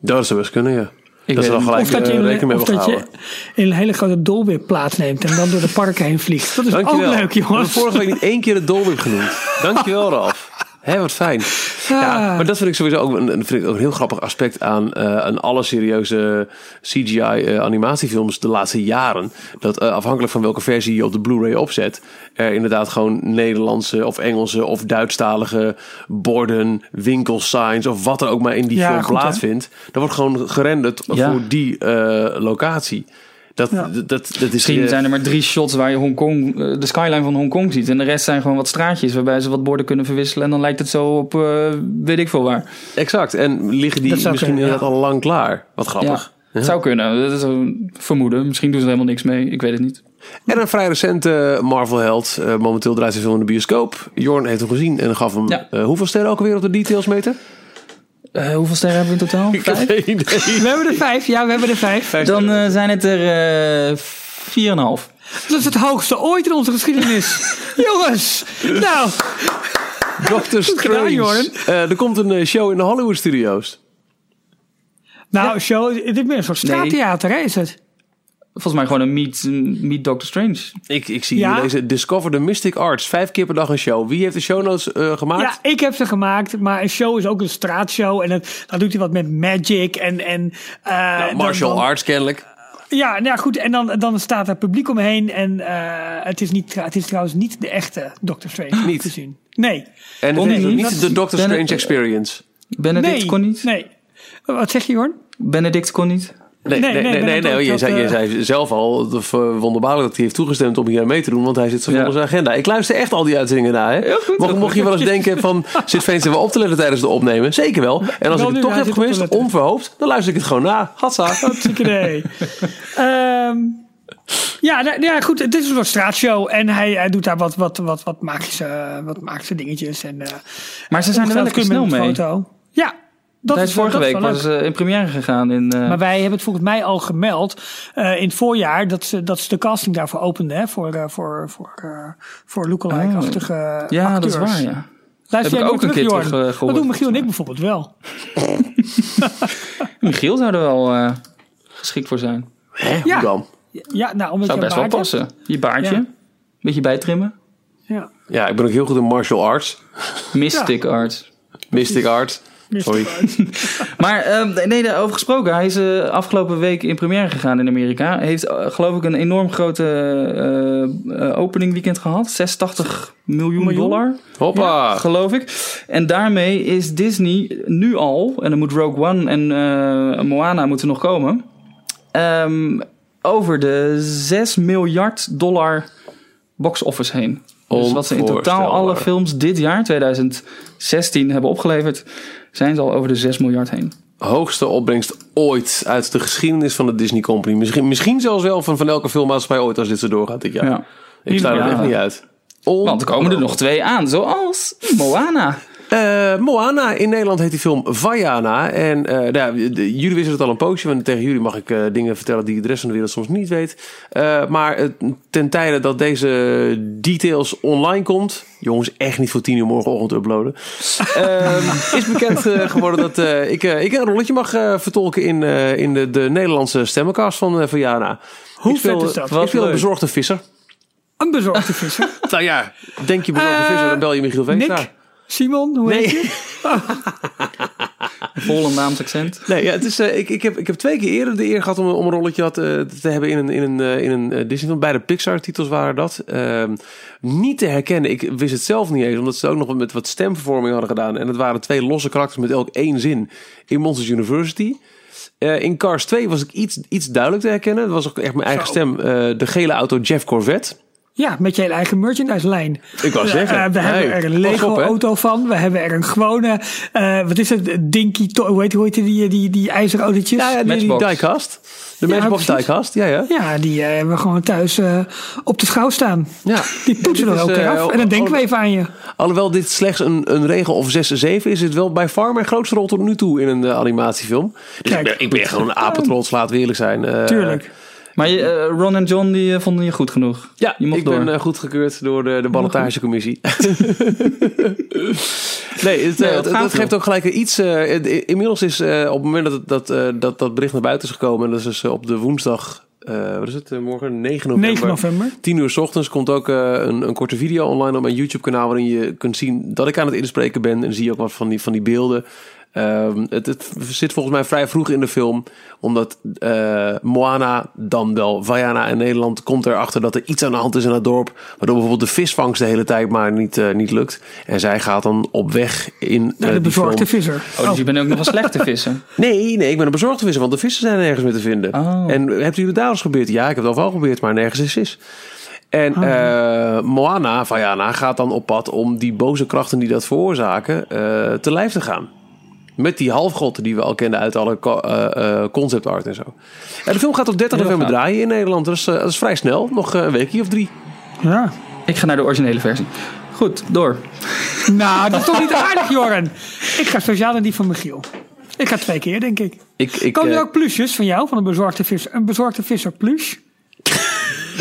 Dat zou best kunnen, ja. Ik dat gelijk Of dat je, eh, in, rekening mee of hebben dat je gehouden. in een hele grote dolwip plaatsneemt en dan door de parken heen vliegt. Dat is Dankjewel. ook leuk, We hebben jongens. vorige week niet één keer de Dolwip genoemd. Dankjewel, Ralf. Hé, wat fijn. Ja, maar dat vind ik sowieso ook een, vind ik ook een heel grappig aspect aan, eh, aan alle serieuze CGI-animatiefilms eh, de laatste jaren. Dat eh, afhankelijk van welke versie je op de Blu-ray opzet, er inderdaad gewoon Nederlandse of Engelse of Duitsstalige borden, winkelsigns of wat er ook maar in die Ja, film goed, hè? plaatsvindt. Dat wordt gewoon gerenderd Ja. voor die locatie. Dat, Ja. dat, dat, dat is Misschien eh, zijn er maar drie shots waar je Hongkong, eh, de skyline van Hongkong ziet. En de rest zijn gewoon wat straatjes waarbij ze wat borden kunnen verwisselen. En dan lijkt het zo op eh, weet ik veel waar. exact. En liggen die misschien kunnen, inderdaad al lang klaar. Wat grappig. Het zou kunnen. Dat is een vermoeden. Misschien doen ze er helemaal niks mee. Ik weet het niet. En een vrij recente Marvel-held. eh, momenteel draait zijn film in de bioscoop. Jorn heeft hem gezien en gaf hem Ja. eh, hoeveel sterren ook alweer op de details meter? Eh, hoeveel sterren hebben we in totaal? Ik heb Vijf? geen idee. We hebben er vijf. Ja, we hebben er vijf. Dan eh, zijn het er eh 4,5. Dat is het hoogste ooit in onze geschiedenis. Jongens, nou, Doctor Strange. Eh, er komt een show in de Hollywood Studios. nou show, dit is meer een soort straattheater, hè, is het? Volgens mij gewoon een meet, meet Doctor Strange. Ik, ik zie Ja? hier deze Discover the Mystic Arts. Vijf keer per dag een show. Wie heeft de show notes eh, gemaakt? Ja, ik heb ze gemaakt, maar een show is ook een straatshow. En dan, dan doet hij wat met magic en... en eh, Nou, martial dan- arts kennelijk. Ja, nou ja, goed. En dan, dan staat er publiek omheen. En eh, het, is niet, het is trouwens niet de echte Doctor Strange Niet. te zien. Nee. En het Kon is niet? niet de Doctor Strange Experience. Benedict nee. kon niet? Nee. Wat zeg je, Jorn? Benedict kon niet? Nee, nee, Nee, nee, nee, nee, nee, je, dat, zei, je eh, zei zelf al, wonderbaarlijk dat hij heeft toegestemd om hier aan mee te doen, want hij zit zo Ja. volgens zijn agenda. Ik luister echt al die uitzendingen na. Hè? Heel goed, mocht, je wel eens denken van, zit Veenstra wel op te letten tijdens de opnemen? Zeker wel. En als Wel ik het toch heb op gemist, onverhoopt, dan luister ik het gewoon na. Hatsa. Hartstikke idee. Ehm, ja, nou, ja, goed. Het is een soort straatshow. En hij, hij doet daar wat, wat, wat, wat, magische, wat magische dingetjes. En, eh, Maar ze zijn er wel lekker snel mee. Foto. Ja, dat is vorige dat week was ze in première gegaan. In, eh, Maar wij hebben het volgens mij al gemeld eh, in het voorjaar dat ze, dat ze de casting daarvoor openden. Hè, voor, eh, voor, voor, eh, voor lookalike-achtige ja, acteurs. dat is waar, ja. Luister Heb ik ook een keer terug, eh, Dat gehoord, doen Michiel en ik bijvoorbeeld wel. Michiel zou er wel eh, geschikt voor zijn. Hè, hoe Ja. dan? Ja, nou, omdat Zou je best wel een hebt. passen. Je baardje. Ja. Beetje bijtrimmen. Ja. Ja, ik ben ook heel goed in martial arts. Mystic Arts. Mystic arts. Sorry. Maar ehm, nee, daarover gesproken. Hij is eh, afgelopen week in première gegaan in Amerika. Hij heeft eh, geloof ik een enorm grote eh, eh, opening weekend gehad. 86 miljoen, Miljoen? dollar, Hoppa. geloof ik. En daarmee is Disney nu al, en dan moet Rogue One en eh, Moana moeten nog komen, ehm, over de 6 miljard dollar box office heen. Dus wat ze in totaal alle films dit jaar, 2016, hebben opgeleverd, zijn ze al over de 6 miljard heen. Hoogste opbrengst ooit uit de geschiedenis van de Disney Company. Misschien, misschien zelfs wel van, van elke filmmaatschappij ooit als dit zo doorgaat dit jaar. Ja. Ik het Ja. echt niet uit. Want er komen er nog twee aan, zoals Moana. Eh, Moana, in Nederland heet die film Vaiana. En eh, nou, de- jullie wisten het al een poosje, want tegen jullie mag ik eh, dingen vertellen die de rest van de wereld soms niet weet. Maar ten tijde dat deze details online komt, jongens, echt niet voor tien uur morgenochtend uploaden, ehm, is bekend eh, geworden dat eh, ik, eh, ik een rolletje mag vertolken in, in de, de Nederlandse stemmencast van eh Vaiana. Hoe ik speel, is dat? Ik speel een bezorgde visser. Een bezorgde visser. Nou ja, denk je bezorgde visser, dan bel je Michiel Veenstra. Nick? Simon, hoe heet je? Vol een Naams accent. Nee, ja, het is, eh, ik, ik, heb, ik heb twee keer eerder de eer gehad om, een- om een rolletje had, eh, te hebben in een, in een, eh, in een Disney-film. Beide Pixar-titels waren dat. Ehm, niet te herkennen. Ik wist het zelf niet eens, omdat ze ook nog met wat stemvervorming hadden gedaan. En het waren twee losse karakters met elk één zin in Monsters University. Eh, in Cars 2 was ik iets, iets duidelijk te herkennen. Dat was ook echt mijn eigen Zo. stem. Eh, de gele auto Jeff Corvette. Ja, met je hele eigen merchandise-lijn. Ik wou zeggen. Eh, we hey, hebben er een op. Lego-auto van. We hebben er een gewone, eh, wat is het, Dinky, hoe heet, hoe heet die, die, die ijzeren autootjes? Ja, ja, die, die diecast. De Ja, Matchbox diecast, ja, ja. Ja, die eh, hebben we gewoon thuis eh, op de schouw staan. ja. Die poetsen Dit er ook eh, af. En dan denken we even aan je. Alhoewel dit slechts een, een regel of 6 7 is, het wel bij far mijn grootste rol tot nu toe in een animatiefilm. Dus Kijk. ik, ben, ik ben gewoon een apetrots, laten we eerlijk zijn. Tuurlijk. Maar je, eh, Ron en John die eh, vonden je goed genoeg. Ja, je mocht ik door. ben uh, goedgekeurd door de, de ballotagecommissie. nee, het, Nee, eh, wat het, gaaf, het geeft ook gelijk iets. eh, in- inmiddels is eh, op het moment dat, dat, eh, dat dat bericht naar buiten is gekomen, en dat is dus, eh, op de woensdag eh, wat is het, eh, morgen? 9 november. 9 november. 10 uur 's ochtends komt ook eh, een, een korte video online op mijn YouTube kanaal waarin je kunt zien dat ik aan het inspreken ben. En zie je ook wat van die, van die beelden. Ehm, het, het zit volgens mij vrij vroeg in de film. Omdat eh, Moana, dan wel Vaiana in Nederland, komt erachter dat er iets aan de hand is in het dorp. Waardoor bijvoorbeeld de visvangst de hele tijd maar niet, eh, niet lukt. En zij gaat dan op weg in Naar eh, de bezorgde visser. Oh, dus je bent ook nog een slechte visser. Nee, nee, ik ben een bezorgde visser, want de vissen zijn nergens meer te vinden. Oh. En hebt u het daar eens gebeurd? Ja, ik heb het al wel gebeurd, maar nergens is vis. En eh, Moana, Vaiana, gaat dan op pad om die boze krachten die dat veroorzaken eh, te lijf te gaan. Met die halfgod die we al kenden uit alle eh, concept art en zo. En de film gaat op 30 Heel november draaien in Nederland. Dat is, eh, dat is vrij snel. Nog een weekje of drie. Ja. Ik ga naar de originele versie. Goed, door. Nou, dat is toch niet aardig, Joren? Ik ga speciaal naar die van Michiel. Ik ga twee keer, denk ik. Ik, ik, Komen er ook plusjes van jou, van een bezorgde visser? Een bezorgde visser plus?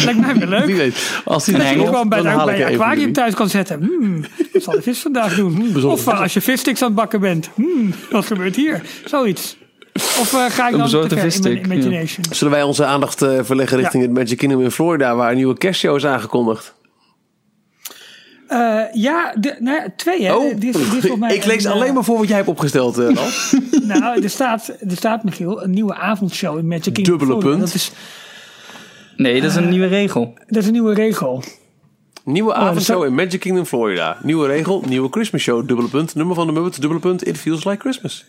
Lijkt mij wel leuk. wie weet. Als die Dat er je gewoon bij, dan bij ik je even aquarium thuis kan zetten. Hmm, wat zal de vis vandaag doen? Hmm. Of uh, als je vissticks aan het bakken bent. Hmm, wat gebeurt hier? Zoiets. Of uh, ga ik dan te ver in mijn visstick, ja. imagination? Zullen wij onze aandacht eh, verleggen richting het Magic Kingdom in Florida, waar een nieuwe kerstshow is aangekondigd? Eh, ja, de, nou ja, twee hè. Oh, Dit is- dit is volgens mij ik lees een, eh, alleen maar voor wat jij hebt opgesteld, eh, Ralf. Nou, er staat, er staat Michiel, een nieuwe avondshow in Magic Kingdom. Dubbele Florida. punt. Dat is, Nee, dat is een nieuwe regel. dat is een nieuwe regel. Nieuwe dat avondshow in Magic Kingdom Florida. Nieuwe regel, nieuwe Christmas show, dubbele punt. Nummer van de Muppets, dubbele punt. It feels like Christmas.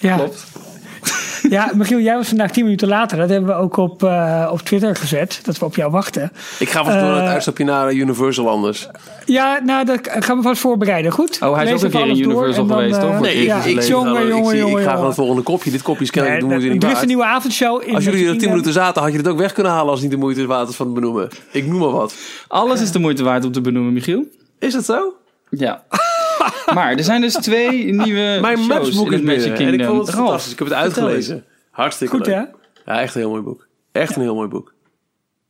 Ja. Klopt. Ja, Michiel, jij was vandaag tien minuten later. Dat hebben we ook op, eh, op Twitter gezet. Dat we op jou wachten. Ik ga vast door Eh, het uitstapje naar Universal anders. Ja, nou, dat gaan we vast voorbereiden. Goed? Oh, hij is Lees ook een keer in Universal dan, geweest, eh, toch? Het Nee, ja, ik, jongen, ik, jongen, zie- jongen, ik ga gewoon het volgende kopje. Dit kopje is kennelijk Nee, doen we ze er niet is een nieuwe avondshow. In Als jullie er 10 minuten zaten, had je het ook weg kunnen halen als niet de moeite waard is van het benoemen. Ik noem maar wat. Alles is de moeite waard om te benoemen, Michiel. Is dat zo? Ja. maar er zijn dus twee nieuwe Mijn shows in het Magic. Kingdom. En ik vond het Ralf, fantastisch. Ik heb het uitgelezen. Hartstikke Goed, leuk. hè? Ja, echt een heel mooi boek. Echt een heel mooi boek.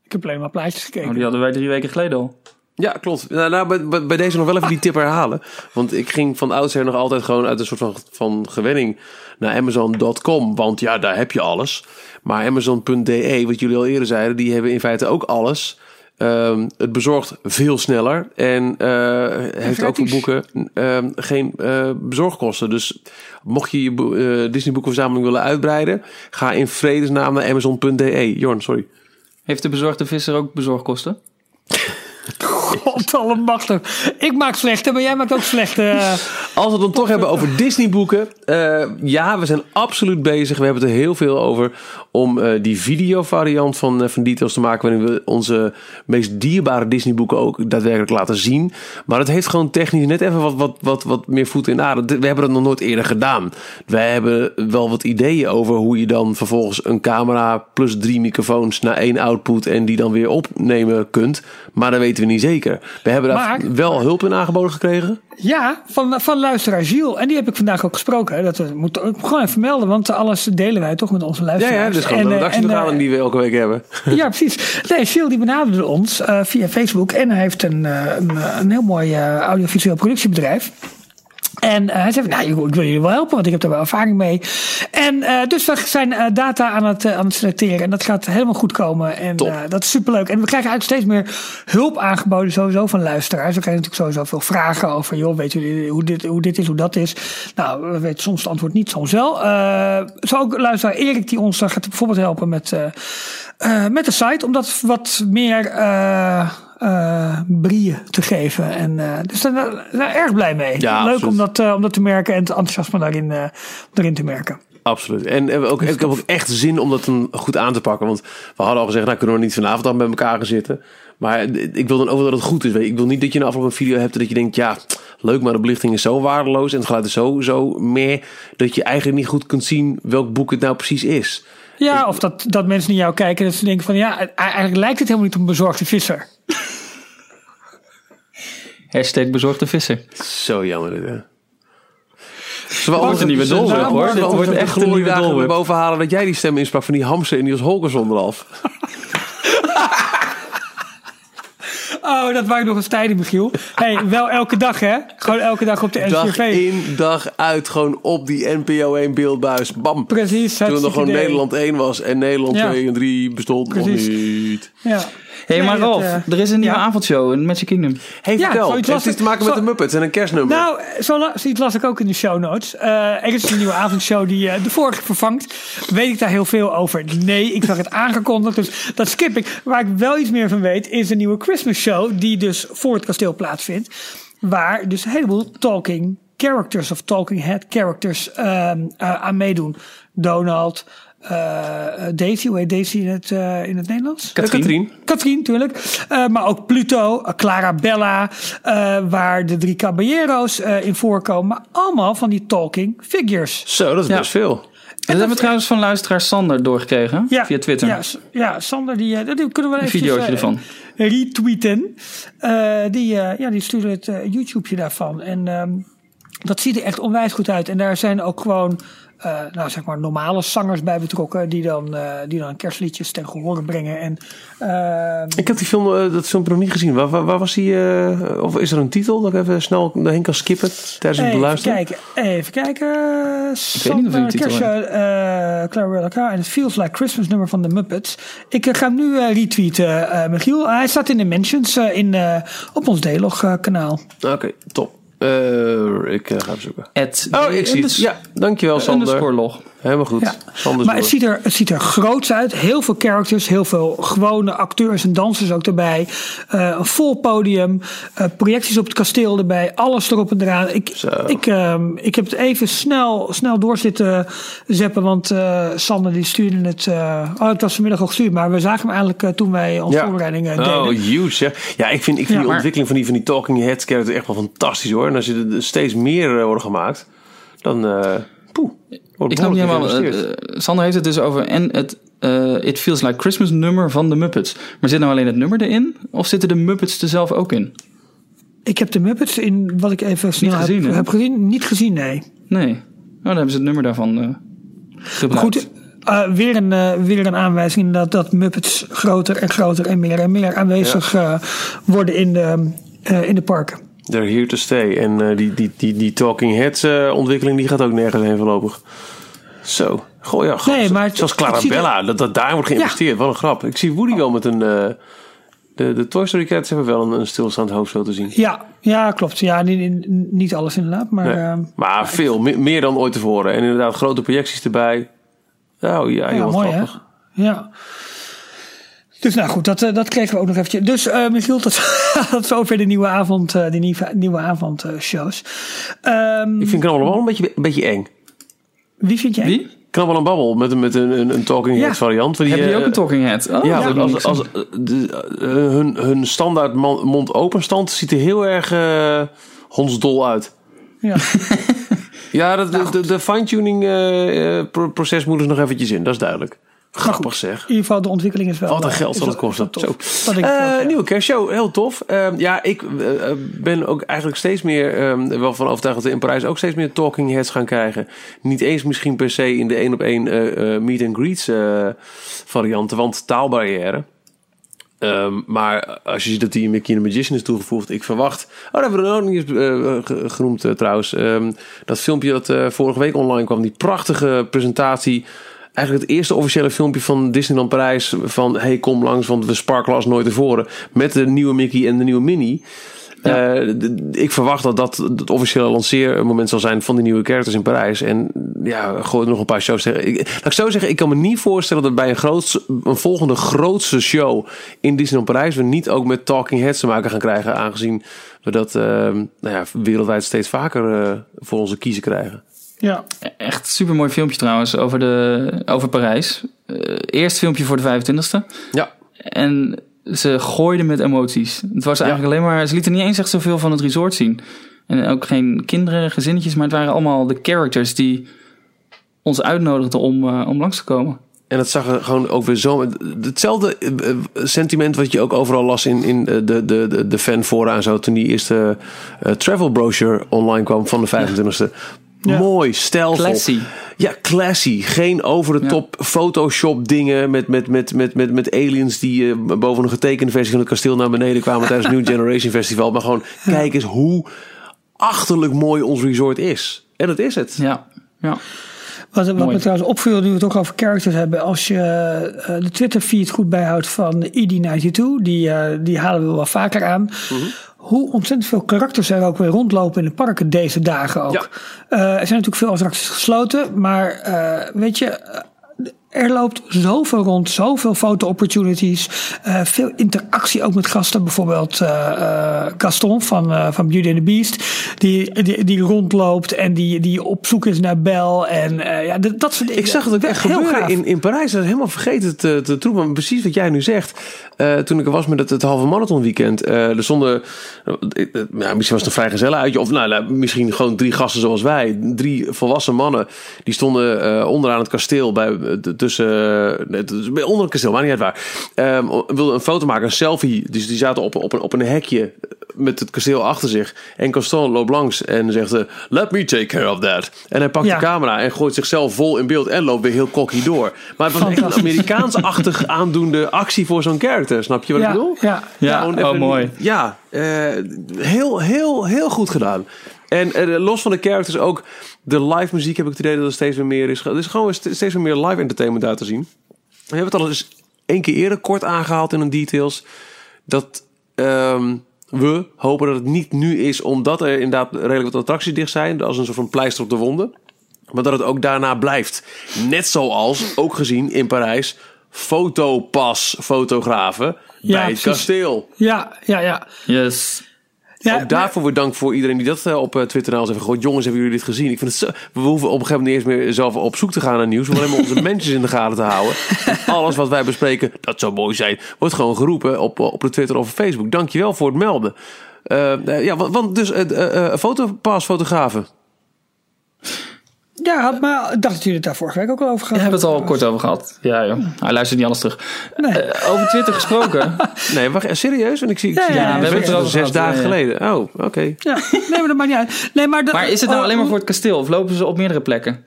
Ik heb alleen maar plaatjes gekeken. Oh, die hadden wij drie weken geleden al. Ja, klopt. Nou, nou, bij, bij- bij deze nog wel even die tip herhalen. Want ik ging van oudsher nog altijd gewoon uit een soort van, van gewenning naar Amazon.com. Want ja, daar heb je alles. Maar Amazon.de, wat jullie al eerder zeiden, die hebben in feite ook alles. Ehm, het bezorgt veel sneller. En eh, heeft ook voor boeken ehm, geen eh, bezorgkosten. Dus mocht je je bo- eh, Disney boekenverzameling willen uitbreiden, ga in vredesnaam naar Amazon.de. Jorn, sorry. Heeft de bezorgde visser ook bezorgkosten? God allemachtig. Ik maak slechte, maar jij maakt ook slechte. eh, Als we het dan toch hebben over Disney boeken. eh, ja, we zijn absoluut bezig. We hebben het er heel veel over. Om eh, die videovariant van, van Details te maken. Waarin we onze meest dierbare Disney boeken ook daadwerkelijk laten zien. Maar het heeft gewoon technisch net even wat, wat, wat, wat meer voet in de aarde. We hebben het nog nooit eerder gedaan. Wij hebben wel wat ideeën over hoe je dan vervolgens een camera plus drie microfoons naar één output. En die dan weer opnemen kunt. Maar dat weten we niet zeker. We hebben daar Maar- wel hulp in aangeboden gekregen. ja, van, van luisteraar Gilles. En die heb ik vandaag ook gesproken. Dat we moeten ik moet gewoon even melden, want alles delen wij toch met onze Ja, luisteraars. ja, dus gewoon En, de eh, redactievergadering en, die we elke week hebben. eh, Ja, precies. Nee, Gilles die benaderde ons eh, via Facebook. En hij heeft een, eh, een, eh, een heel mooi eh, audiovisueel productiebedrijf. En eh, hij zei, nou, ik wil jullie wel helpen, want ik heb daar wel ervaring mee. En eh, dus we zijn eh, data aan het, aan het selecteren. En dat gaat helemaal goed komen. En dat is superleuk. En we krijgen eigenlijk steeds meer hulp aangeboden sowieso van luisteraars. We krijgen natuurlijk sowieso veel vragen over, joh, weet jullie hoe dit, hoe dit is, hoe dat is. Nou, we weten soms het antwoord niet, soms wel. Zo ook luisteraar Erik die ons daar gaat bijvoorbeeld helpen met, met de site. Om dat wat meer... eh brieën te geven. En, eh, dus daar zijn we erg blij mee. Ja, Leuk absoluut. om dat, eh, om dat te merken en het enthousiasme daarin, daarin te merken. Absoluut. En ook, ik heb ook echt zin om dat dan goed aan te pakken. Want we hadden al gezegd, nou kunnen we niet vanavond dan bij elkaar gaan zitten. Maar ik wil dan ook dat het goed is. weet je. Ik wil niet dat je een afgelopen video hebt dat je denkt, ja, leuk, maar de belichting is zo waardeloos en het geluid is zo, zo meer, dat je eigenlijk niet goed kunt zien welk boek het nou precies is. Ja, of dat, dat mensen naar jou kijken en dat ze denken van ja, eigenlijk lijkt het helemaal niet op een bezorgde visser. Hashtag bezorgde visser. Zo jammer dit, hè. We wordt een nieuwe doelwip, hoor. Dit wordt echt een nieuwe naar boven halen dat jij die stem insprak van die hamster in Niels Holgersson eraf. Oh, dat waren nog eens tijden, Michiel. hey, wel elke dag hè. gewoon elke dag op de Dag NCRV. in, dag uit, gewoon op die NPO 1 beeldbuis. Bam. Precies. Toen er nog gewoon idee. Nederland 1 was en Nederland Ja. 2 en 3 bestond Precies. nog niet. Ja. Hé, hey, Nee, maar Ralf, eh, er is een nieuwe ja. avondshow in Magic Kingdom. Hey, Ja, vertel. zoiets Heeft was iets te het. maken met Zo- de Muppets en een kerstnummer? Nou, zo la- zoiets las ik ook in de show notes. Eh, er is een nieuwe avondshow die eh, de vorige vervangt. Weet ik daar heel veel over? Nee, ik zag het aangekondigd, dus dat skip ik. Waar ik wel iets meer van weet, is een nieuwe Christmas show die dus voor het kasteel plaatsvindt. Waar dus een heleboel talking characters of talking head characters ehm, eh, aan meedoen. Donald, eh, eh, Daisy, hoe heet Daisy in het, eh, in het Nederlands? Katrien. Katrien, natuurlijk. Eh, maar ook Pluto, uh, Clara Bella, eh, waar de drie caballeros eh, in voorkomen. Maar allemaal van die talking figures. Zo, dat is Ja. best veel. Dat hebben we trouwens van luisteraar Sander doorgekregen via Twitter. Ja, ja Sander, die, die kunnen we Een even videootje ervan. retweeten. Eh, die, eh, ja, die stuurde het eh, YouTubeje daarvan. En ehm, dat ziet er echt onwijs goed uit. En daar zijn ook gewoon, eh, nou zeg maar, normale zangers bij betrokken. Die dan, eh, die dan kerstliedjes ten gehore brengen. En ehm, Ik heb die film, eh, dat filmpje nog niet gezien. Waar, waar, waar was die? eh, of is er een titel dat ik even snel doorheen kan skippen tijdens het Even beluisteren? kijken, even kijken. weet niet of een titel eh Clara. En het Feels Like Christmas nummer van de Muppets. Ik ga hem nu eh, retweeten, eh Michiel. Hij staat in de mentions in, eh, op ons D-log eh, kanaal. Oké, top. Eh, ik eh, ga hem zoeken. At Oh, ik zie het. Ja, dankjewel Sander. Underscore log. Helemaal goed. Ja. Maar het ziet, er, het ziet er groots uit. Heel veel characters, heel veel gewone acteurs en dansers ook erbij. Eh, een vol podium, eh, projecties op het kasteel erbij, alles erop en eraan. Ik, Zo. ik, ehm, ik heb het even snel, snel door zitten zeppen, want eh, Sander die stuurde het. oh, het was vanmiddag al gestuurd, maar we zagen hem eigenlijk toen wij onze voorbereidingen deden. Oh, huge. Ja, ja ik vind, ik vind Ja, die maar- ontwikkeling van die, van die talking heads character echt wel fantastisch hoor. En als je er steeds meer worden gemaakt, dan poeh. Wordt Ik snap niet helemaal. eh, Sander heeft het dus over en het eh, It Feels Like Christmas nummer van de Muppets. Maar zit nou alleen het nummer erin? Of zitten de Muppets er zelf ook in? Ik heb de Muppets in wat ik even snel gezien, heb, heb gezien, niet gezien, nee. Nee. Oh, dan hebben ze het nummer daarvan eh gebruikt. Goed, eh, weer, een, eh, weer een aanwijzing dat, dat Muppets groter en groter en meer en meer aanwezig eh, worden in de, eh, in de parken. They're here to stay. En eh, die, die, die, die talking heads eh, ontwikkeling die gaat ook nergens heen voorlopig. Zo. Goh ja, Nee, maar zoals Clarabella, dat, dat daar wordt geïnvesteerd. Wat een grap. Ik zie Woody wel met een... eh, de, de Toy Story Cats hebben wel een, een stilstaand hoofd zo te zien. Ja, ja klopt. Ja, niet, niet alles inderdaad. Maar Nee. eh, maar veel, me- meer dan ooit tevoren. En inderdaad grote projecties erbij. Nou ja, ja, heel mooi hè. grappig. Ja. Dus nou goed, dat, eh, dat kregen we ook nog eventjes. Dus eh Michiel, tot, tot zover de nieuwe avond, eh, die nieuwe, nieuwe avondshows. Ehm Ik vind Knabbel een beetje, een beetje eng. wie vind jij? Wie? Knabbel en Babbel met, een- met een, een, een talking Ja. head variant. Van die, Hebben die ook een talking head? Oh, Ja, heb als, als, de, hun, hun standaard man- mond-openstand ziet er heel erg hondsdol uit. Ja. Ja, dat, de, de, de fine-tuning pro- proces moet er nog eventjes in, dat is duidelijk. Grappig zeg. In ieder geval, de ontwikkeling is wel... Wat een eh, geld zal het Zo. tof. Dat ook, ja. Nieuwe kerstshow, heel tof. Eh, ja, ik eh, ben ook eigenlijk steeds meer eh, wel van overtuigd dat we in Parijs ook steeds meer talking heads gaan krijgen. Niet eens misschien per se in de één op één eh, meet and greets varianten, want taalbarrière. Ehm, maar als je ziet dat die Mickey Magician is toegevoegd, ik verwacht. Oh, dat hebben we ook niet eens genoemd trouwens. Ehm, dat filmpje dat vorige week online kwam, die prachtige presentatie. Eigenlijk het eerste officiële filmpje van Disneyland Parijs. Van hey, kom langs, want we als nooit tevoren. Met de nieuwe Mickey en de nieuwe Minnie. Eh, ik verwacht dat dat het officiële lanceermoment zal zijn van die nieuwe characters in Parijs. En ja, gooi nog een paar shows tegen. Ik, laat ik zo zeggen, ik kan me niet voorstellen dat bij een, een volgende grootste show in Disneyland Parijs we niet ook met talking heads te maken gaan krijgen. Aangezien we dat eh, nou ja, wereldwijd steeds vaker eh, voor onze kiezen krijgen. Ja. Echt super mooi filmpje trouwens over, de, over Parijs. Eh, eerst filmpje voor de 25e. Ja, En ze gooiden met emoties. Het was eigenlijk alleen maar... Ze lieten niet eens echt zoveel van het resort zien. En ook geen kinderen, gezinnetjes. Maar het waren allemaal de characters die ons uitnodigden om, eh, om langs te komen. En het zag er gewoon ook weer zo. Hetzelfde eh, sentiment wat je ook overal las in, in de, de, de, de fanfora en zo. Toen die eerste eh, travel brochure online kwam van de 25e. Ja. Mooi, stijlvol. Classy. Ja, classy. Geen over de top Photoshop dingen met, met, met, met, met, met aliens die eh, boven een getekende versie van het kasteel naar beneden kwamen tijdens het New Generation Festival. Maar gewoon kijk eens hoe achterlijk mooi ons resort is. En dat is het. Ja, ja. Wat, wat Mooi. me trouwens opviel, nu we het ook over characters hebben. Als je eh, de Twitter feed goed bijhoudt van ED92, die, eh, die halen we wel vaker aan. Mhm. Hoe ontzettend veel karakters er ook weer rondlopen in de parken deze dagen ook. Ja. Eh, er zijn natuurlijk veel attracties gesloten, maar eh, weet je, er loopt zoveel rond, zoveel foto-opportunities, eh, veel interactie ook met gasten. Bijvoorbeeld eh, Gaston van, eh, van Beauty and the Beast, die, die, die rondloopt en die, die op zoek is naar Bel. En ja, dat, dat soort dingen. Ik zag het ook echt Heel gebeuren gaaf. in, in Parijs. Dat is helemaal vergeten te, te troepen. Maar precies wat jij nu zegt. Toen ik er was met het, het halve marathon weekend. er stonden, ja, misschien was het een vrij uitje. Of nou, nou, misschien gewoon drie gasten zoals wij. Drie volwassen mannen. Die stonden onderaan het kasteel. Bij, eh, tussen, eh, nee, dus bij- onder het kasteel, maar niet uit waar. Ehm, wilden een foto maken, een selfie. Dus die zaten op, op, een, op een hekje met het kasteel achter zich. En Constant loopt langs en zegt... eh, Let me take care of that. En hij pakt Ja. de camera en gooit zichzelf vol in beeld... en loopt weer heel cocky door. Maar het was echt een. Amerikaans-achtig aandoende actie voor zo'n character. Snap je wat ik Ja, bedoel? ja, Ja, Gewoon oh, even- mooi. Ja, eh, heel, heel, heel goed gedaan. En eh, los van de characters ook de live muziek heb ik het idee dat er steeds meer is. Er is gewoon st- steeds meer live entertainment uit te zien. We hebben het al eens één keer eerder kort aangehaald in een details. Dat ehm, we hopen dat het niet nu is omdat er inderdaad redelijk wat attracties dicht zijn. Als een soort van pleister op de wonden. Maar dat het ook daarna blijft. Net zoals, ook gezien in Parijs, fotopas fotografen Ja, bij het precies. kasteel. Ja, ja, ja. Yes. Ja Ook daarvoor weer dank voor iedereen die dat eh, op eh, Twitter nou eens even gegooid. Jongens, hebben jullie dit gezien? Ik vind het zo, we hoeven op een gegeven moment niet eens meer zelf op zoek te gaan naar nieuws. We alleen maar onze mensen in de gaten te houden. En alles wat wij bespreken, dat zou mooi zijn, wordt gewoon geroepen op, op de Twitter of Facebook. Dankjewel voor het melden. Eh, eh, ja, want, dus eh eh, eh, fotopas fotografen. Ja, maar dacht dat jullie het daar vorige week ook al over We gehad hebben het al kort over gehad. Ja, joh. Hij luistert niet alles terug. Nee. Eh, over Twitter gesproken. Nee, wacht, eh, serieus? Want ik zie, ik Ja, zie ja, ja, we hebben het erover zes dagen ja, ja. geleden. Oh, oké. Ja, nee, maar dat maakt niet uit. Nee, maar, dat- Maar is het nou oh, alleen maar voor het kasteel? Of lopen ze op meerdere plekken?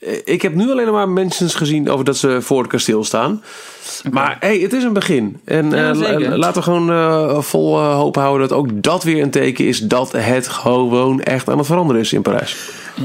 Eh, Ik heb nu alleen maar mensen gezien over dat ze voor het kasteel staan. Maar hey, het is een begin. En Ja, eh, laten we gewoon eh, vol eh, hoop houden dat ook dat weer een teken is dat het gewoon echt aan het veranderen is in Parijs.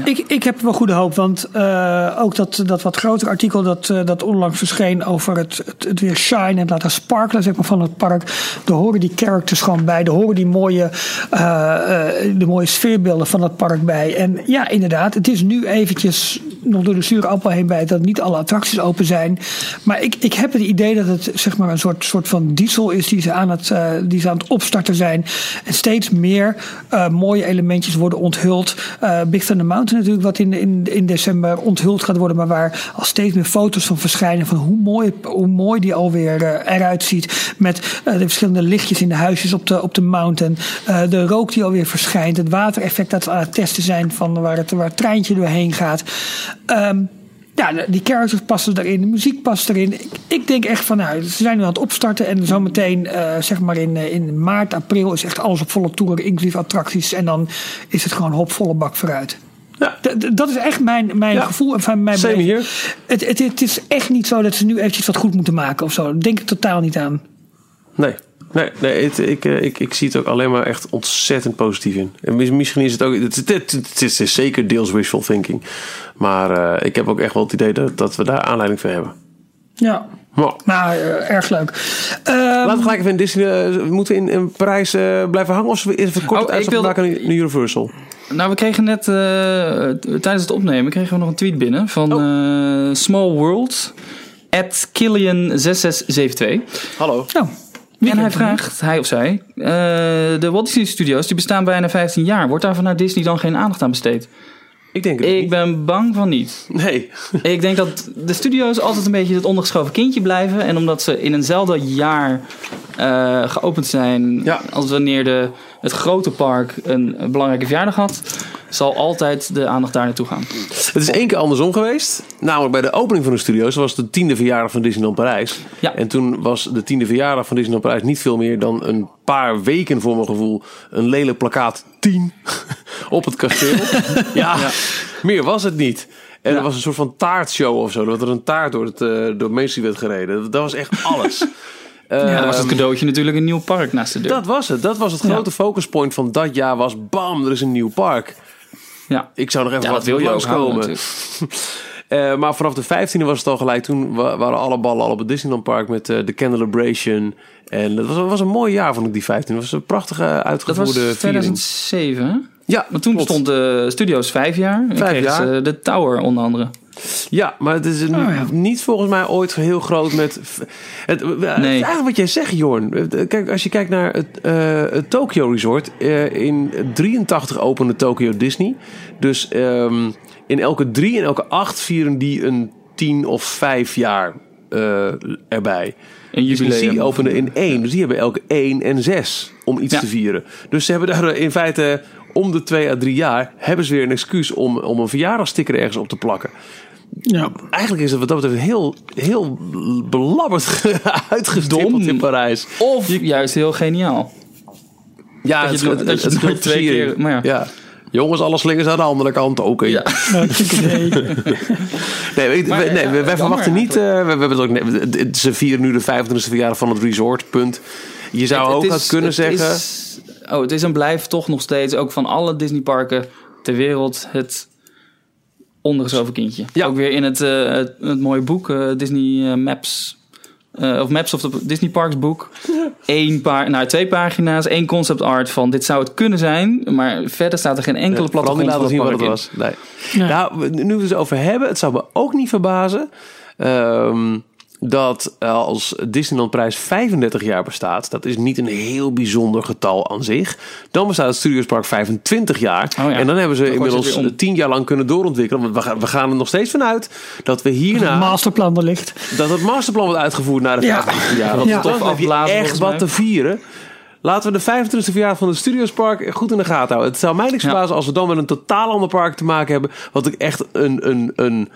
Ik, ik heb wel goede hoop, want eh, ook dat, dat wat groter artikel dat, eh, dat onlangs verscheen over het, het, het weer shine en het laten sparkelen zeg maar, van het park. Daar horen die characters gewoon bij, daar horen die mooie, eh, eh, de mooie sfeerbeelden van het park bij. En ja, inderdaad, het is nu eventjes nog door de zure appel heen bij dat niet alle attracties open zijn. Maar ik, ik heb het idee dat het zeg maar een soort, soort van diesel is die ze aan het, eh, die ze aan het opstarten zijn. En steeds meer eh, mooie elementjes worden onthuld. Eh Big Thunder Mountain natuurlijk, wat in, in, in december onthuld gaat worden. Maar waar al steeds meer foto's van verschijnen. Van hoe mooi, hoe mooi die alweer eruit ziet. Met de verschillende lichtjes in de huisjes op de, op de mountain. De rook die alweer verschijnt. Het watereffect dat aan het testen zijn van waar het, waar het treintje doorheen gaat. Ehm, ja, die characters passen erin, de muziek past erin. Ik, ik denk echt van, nou, ze zijn nu aan het opstarten. En zometeen, eh zeg maar in, eh, in maart, april, is echt alles op volle toeren, inclusief attracties. En dan is het gewoon hop, volle bak vooruit. Ja. Dat is echt mijn, mijn Ja. gevoel en van mijn Same hier. Het, het, het is echt niet zo dat ze nu eventjes wat goed moeten maken of zo. Daar denk ik totaal niet aan. Nee, nee, nee het, ik, eh, ik, ik zie het ook alleen maar echt ontzettend positief in. En mis- misschien is het ook, het, het, is, het is zeker deels wishful thinking. Maar eh, ik heb ook echt wel het idee dat, dat we daar aanleiding voor hebben. Ja, Maar, nou, eh, erg leuk. Ehm, Laten we gelijk even in Disney. we moeten in, in Parijs blijven hangen. Of even kort Oh, wilde- maken naar Universal? Nou, we kregen net tijdens het opnemen kregen we nog een tweet binnen van eh, Small World at Killian6672. Hallo. nou, En hij vraagt, hij of zij, eh, de Walt Disney Studios die bestaan bijna 15 jaar. Wordt daar vanuit Disney dan geen aandacht aan besteed? Ik denk het Ik niet. ben bang van niet. Nee. Ik denk dat de studio's altijd een beetje het ondergeschoven kindje blijven. En omdat ze in eenzelfde jaar eh, geopend zijn Ja. als wanneer de, het grote park een, belangrijke verjaardag had, zal altijd de aandacht daar naartoe gaan. Het is één keer andersom geweest. Namelijk bij de opening van de studio's. Dat was de tiende verjaardag van Disneyland Parijs. Ja. En toen was de tiende verjaardag van Disneyland Parijs niet veel meer dan een paar weken voor mijn gevoel. Een lelijk plakkaat 10 op het kasteel. ja, meer was het niet. En er was een soort van taartshow of zo. Dat er een taart door, het, eh, door Street werd gereden. Dat was echt alles. Ja, dan was het cadeautje natuurlijk een nieuw park naast de deur. Dat was het. Dat was het grote focuspoint van dat jaar was bam, er is een nieuw park. ja. Ik zou nog even ja, wat wil je ook langskomen. Eh, maar vanaf de 15e was het al gelijk. Toen wa- waren alle ballen al op het Disneyland Park met eh, de Candelabration. En dat was, was een mooi jaar, vond ik, die 15. Het was een prachtige Dat was uitgevoerde viering. 2007, hè? Ja, Maar toen bestond de studio's vijf jaar. Vijf jaar. ze de Tower onder andere. Ja, maar het is een- Oh, ja. niet volgens mij ooit heel groot met... Het, het is eigenlijk wat jij zegt, Jorn. Kijk, als je kijkt naar het, eh, het Tokyo Resort. in 83 opende Tokyo Disney. Dus ehm, in elke drie en elke acht vieren die een tien of vijf jaar eh, erbij. Een jubileum. DC opende in één. Dus die hebben elke één en zes om iets Ja. te vieren. Dus ze hebben daar eh, in feite om de twee à drie jaar... hebben ze weer een excuus om, om een verjaardagsticker ergens op te plakken. Ja. Eigenlijk is het wat dat betreft heel, heel belabberd uitgestippeld Dom. in Parijs. Of juist heel geniaal. Ja, Dat je het- dat je het nooit twee keer- maar ja. Jongens, alle slingers aan de andere kant ook. hè. Ja. Nee, Maar, nee, ja, wij jammer verwachten niet... eh, we, we hebben het ook, nee, het- ze vieren nu de 25e verjaardag van het resort, punt. Je zou Het- ook het is- kunnen het zeggen... is- oh, het is en blijft toch nog steeds, ook van alle Disneyparken ter wereld, het ondergeschoven kindje. Ja. Ook weer in het, eh, het, het mooie boek eh, Disney eh, Maps. Eh, of Maps of the Disney Parks boek. Eén paar, nou, twee pagina's, één concept art van dit zou het kunnen zijn. Maar verder staat er geen enkele Ja, plattegrond niet laten van zien wat het was. Nee. Ja. Nou, nu we het over hebben, het zou me ook niet verbazen ehm, dat als Disneyland prijs 35 jaar bestaat, dat is niet een heel bijzonder getal aan zich. Dan bestaat het Studiospark 25 jaar. Oh ja. En dan hebben ze Dan inmiddels het weer om. 10 jaar lang kunnen doorontwikkelen. Want we gaan, we gaan er nog steeds vanuit dat we hierna Masterplan er ligt. dat het masterplan wordt uitgevoerd naar de Ja. 25 jaar. Dat Ja. toch Tof heb je afblazen, echt wat te vieren. Laten we de 25e verjaardag van het Studiospark goed in de gaten houden. Het zou mij niks Ja. verbazen als we dan met een totaal ander park te maken hebben. Wat ook echt een, een, een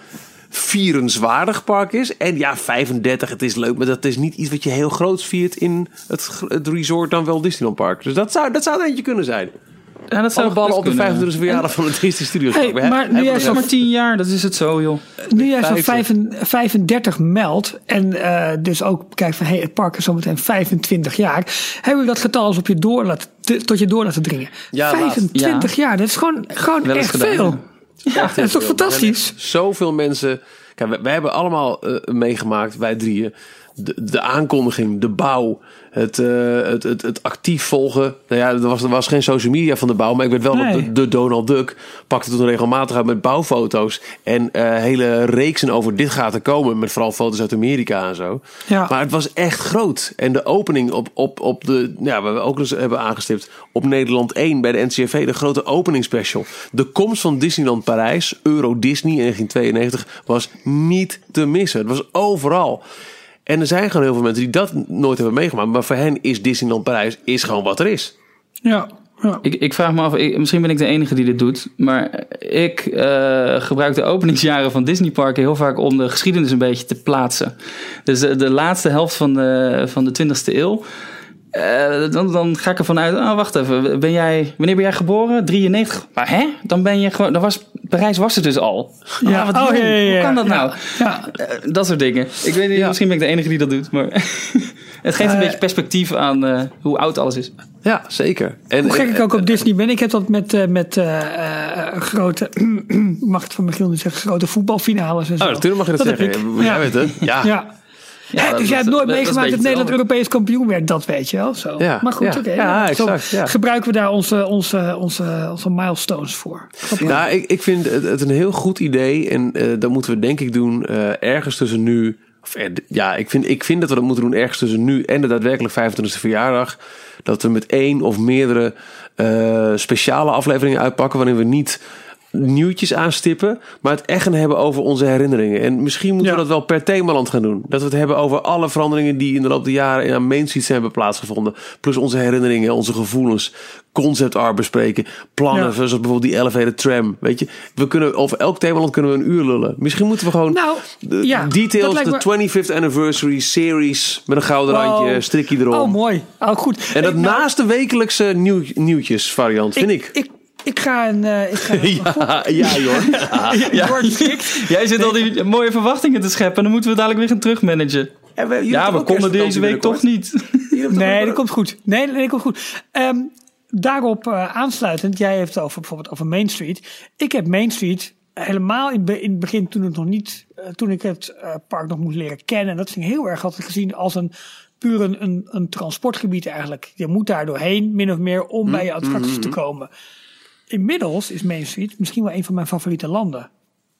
vierenswaardig park is. En ja, 35, het is leuk, maar dat is niet iets wat je heel groots viert in het, het resort dan wel Disneyland Park. Dus dat zou, dat zou er eentje kunnen zijn. Ja, dat zou Alle ballen op de kunnen. 25e verjaardag van het Disney. Hey, he- maar nu jij zo maar tien jaar, dat is het zo, joh. Nu jij zo'n Vijftig. 35 meldt en eh, dus ook kijkt van hey, het park is zometeen 25 jaar. Hebben we dat getal eens op je door laten, tot je door laten dringen? Ja, laat. 25 jaar, dat is gewoon, gewoon echt gedaan, veel. ja. Ja, dat is toch fantastisch? Zoveel mensen. Kijk, wij, wij hebben allemaal eh, meegemaakt, wij drieën. De, de aankondiging, de bouw, het, eh, het, het, het actief volgen. Nou ja, er was, er was geen social media van de bouw, maar ik weet wel dat Nee. de, de Donald Duck pakte toen regelmatig uit met bouwfoto's. En eh, hele reeksen over dit gaat er komen, met vooral foto's uit Amerika en zo. Ja. Maar het was echt groot. En de opening op, op, op de, ja, wat we ook eens hebben aangestipt, op Nederland 1 bij de NCRV, de grote opening special. De komst van Disneyland Parijs, Euro Disney in 1992, was niet te missen. Het was overal. En er zijn gewoon heel veel mensen die dat nooit hebben meegemaakt. Maar voor hen is Disneyland Parijs is gewoon wat er is. Ja, ja. Ik, ik vraag me af, ik- misschien ben ik de enige die dit doet, maar ik eh, gebruik de openingsjaren van Disneyparken heel vaak om de geschiedenis een beetje te plaatsen. Dus de, de laatste helft van de, van de 20e eeuw. Eh, dan, dan ga ik ervan uit, oh, wacht even, ben jij, wanneer ben jij geboren? 93. Maar hè? Dan ben je gewoon, dan was, Parijs was er dus al. Ja. Ja, wat Oh, ja, ja, ja. Hoe kan dat nou? Ja. Eh, dat soort dingen. Ik weet niet, Ja. misschien ben ik de enige die dat doet, maar het geeft een Eh, beetje perspectief aan eh, hoe oud alles is. Ja, zeker. En, Hoe gek ik ook op Disney ben, ik heb dat met, eh, met eh, eh, grote, mag het van Michiel niet zeggen, grote voetbalfinales en zo. Oh, natuurlijk mag je dat, Dat heb zeggen. ik. Jij Ja. weet het. Ja. Ja. Dus jij hebt nooit meegemaakt dat Nederland Europees kampioen werd, dat weet je wel. Zo. Maar goed, oké. Ja, gebruiken we daar onze, onze, onze, onze milestones voor. Nou, ik, ik vind het, een heel goed idee. En eh dat moeten we denk ik doen eh, ergens tussen nu... Of, eh, ja, ik vind, ik vind dat we dat moeten doen ergens tussen nu en de daadwerkelijk 25e verjaardag. Dat we met één of meerdere speciale afleveringen uitpakken... waarin we niet nieuwtjes aanstippen, maar het echt gaan hebben over onze herinneringen. En misschien moeten Ja. we dat wel per themaland gaan doen. Dat we het hebben over alle veranderingen die in de loop der jaren in aan Main Street hebben plaatsgevonden. Plus onze herinneringen, onze gevoelens, concept art bespreken, plannen, Ja. zoals bijvoorbeeld die elevated tram. Weet je, we kunnen over elk themaland kunnen we een uur lullen. Misschien moeten we gewoon Nou, de ja, details, de 25th anniversary series met een gouden Wow. randje, strikje erom. Oh, mooi. Oh, goed. en dat Ik- nou, naast de wekelijkse nieuw, nieuwtjes variant, vind ik. Ik, ik ga een... eh, ik ga ja, ja. Jij zit al die mooie verwachtingen te scheppen en dan moeten we dadelijk weer gaan terugmanagen. En we, jullie Ja, we konden deze week toch niet. Nee, dat komt goed. Nee, dat komt goed. Ehm, daarop eh, aansluitend, jij heeft het over bijvoorbeeld over Main Street. Ik heb Main Street helemaal in, be- in het begin, toen het nog niet, eh, toen ik het park nog moest leren kennen. En dat vind ik heel erg altijd gezien als een puur een, een, een transportgebied eigenlijk. Je moet daar doorheen, min of meer, om bij je attracties te komen. Inmiddels is Main Street misschien wel een van mijn favoriete landen.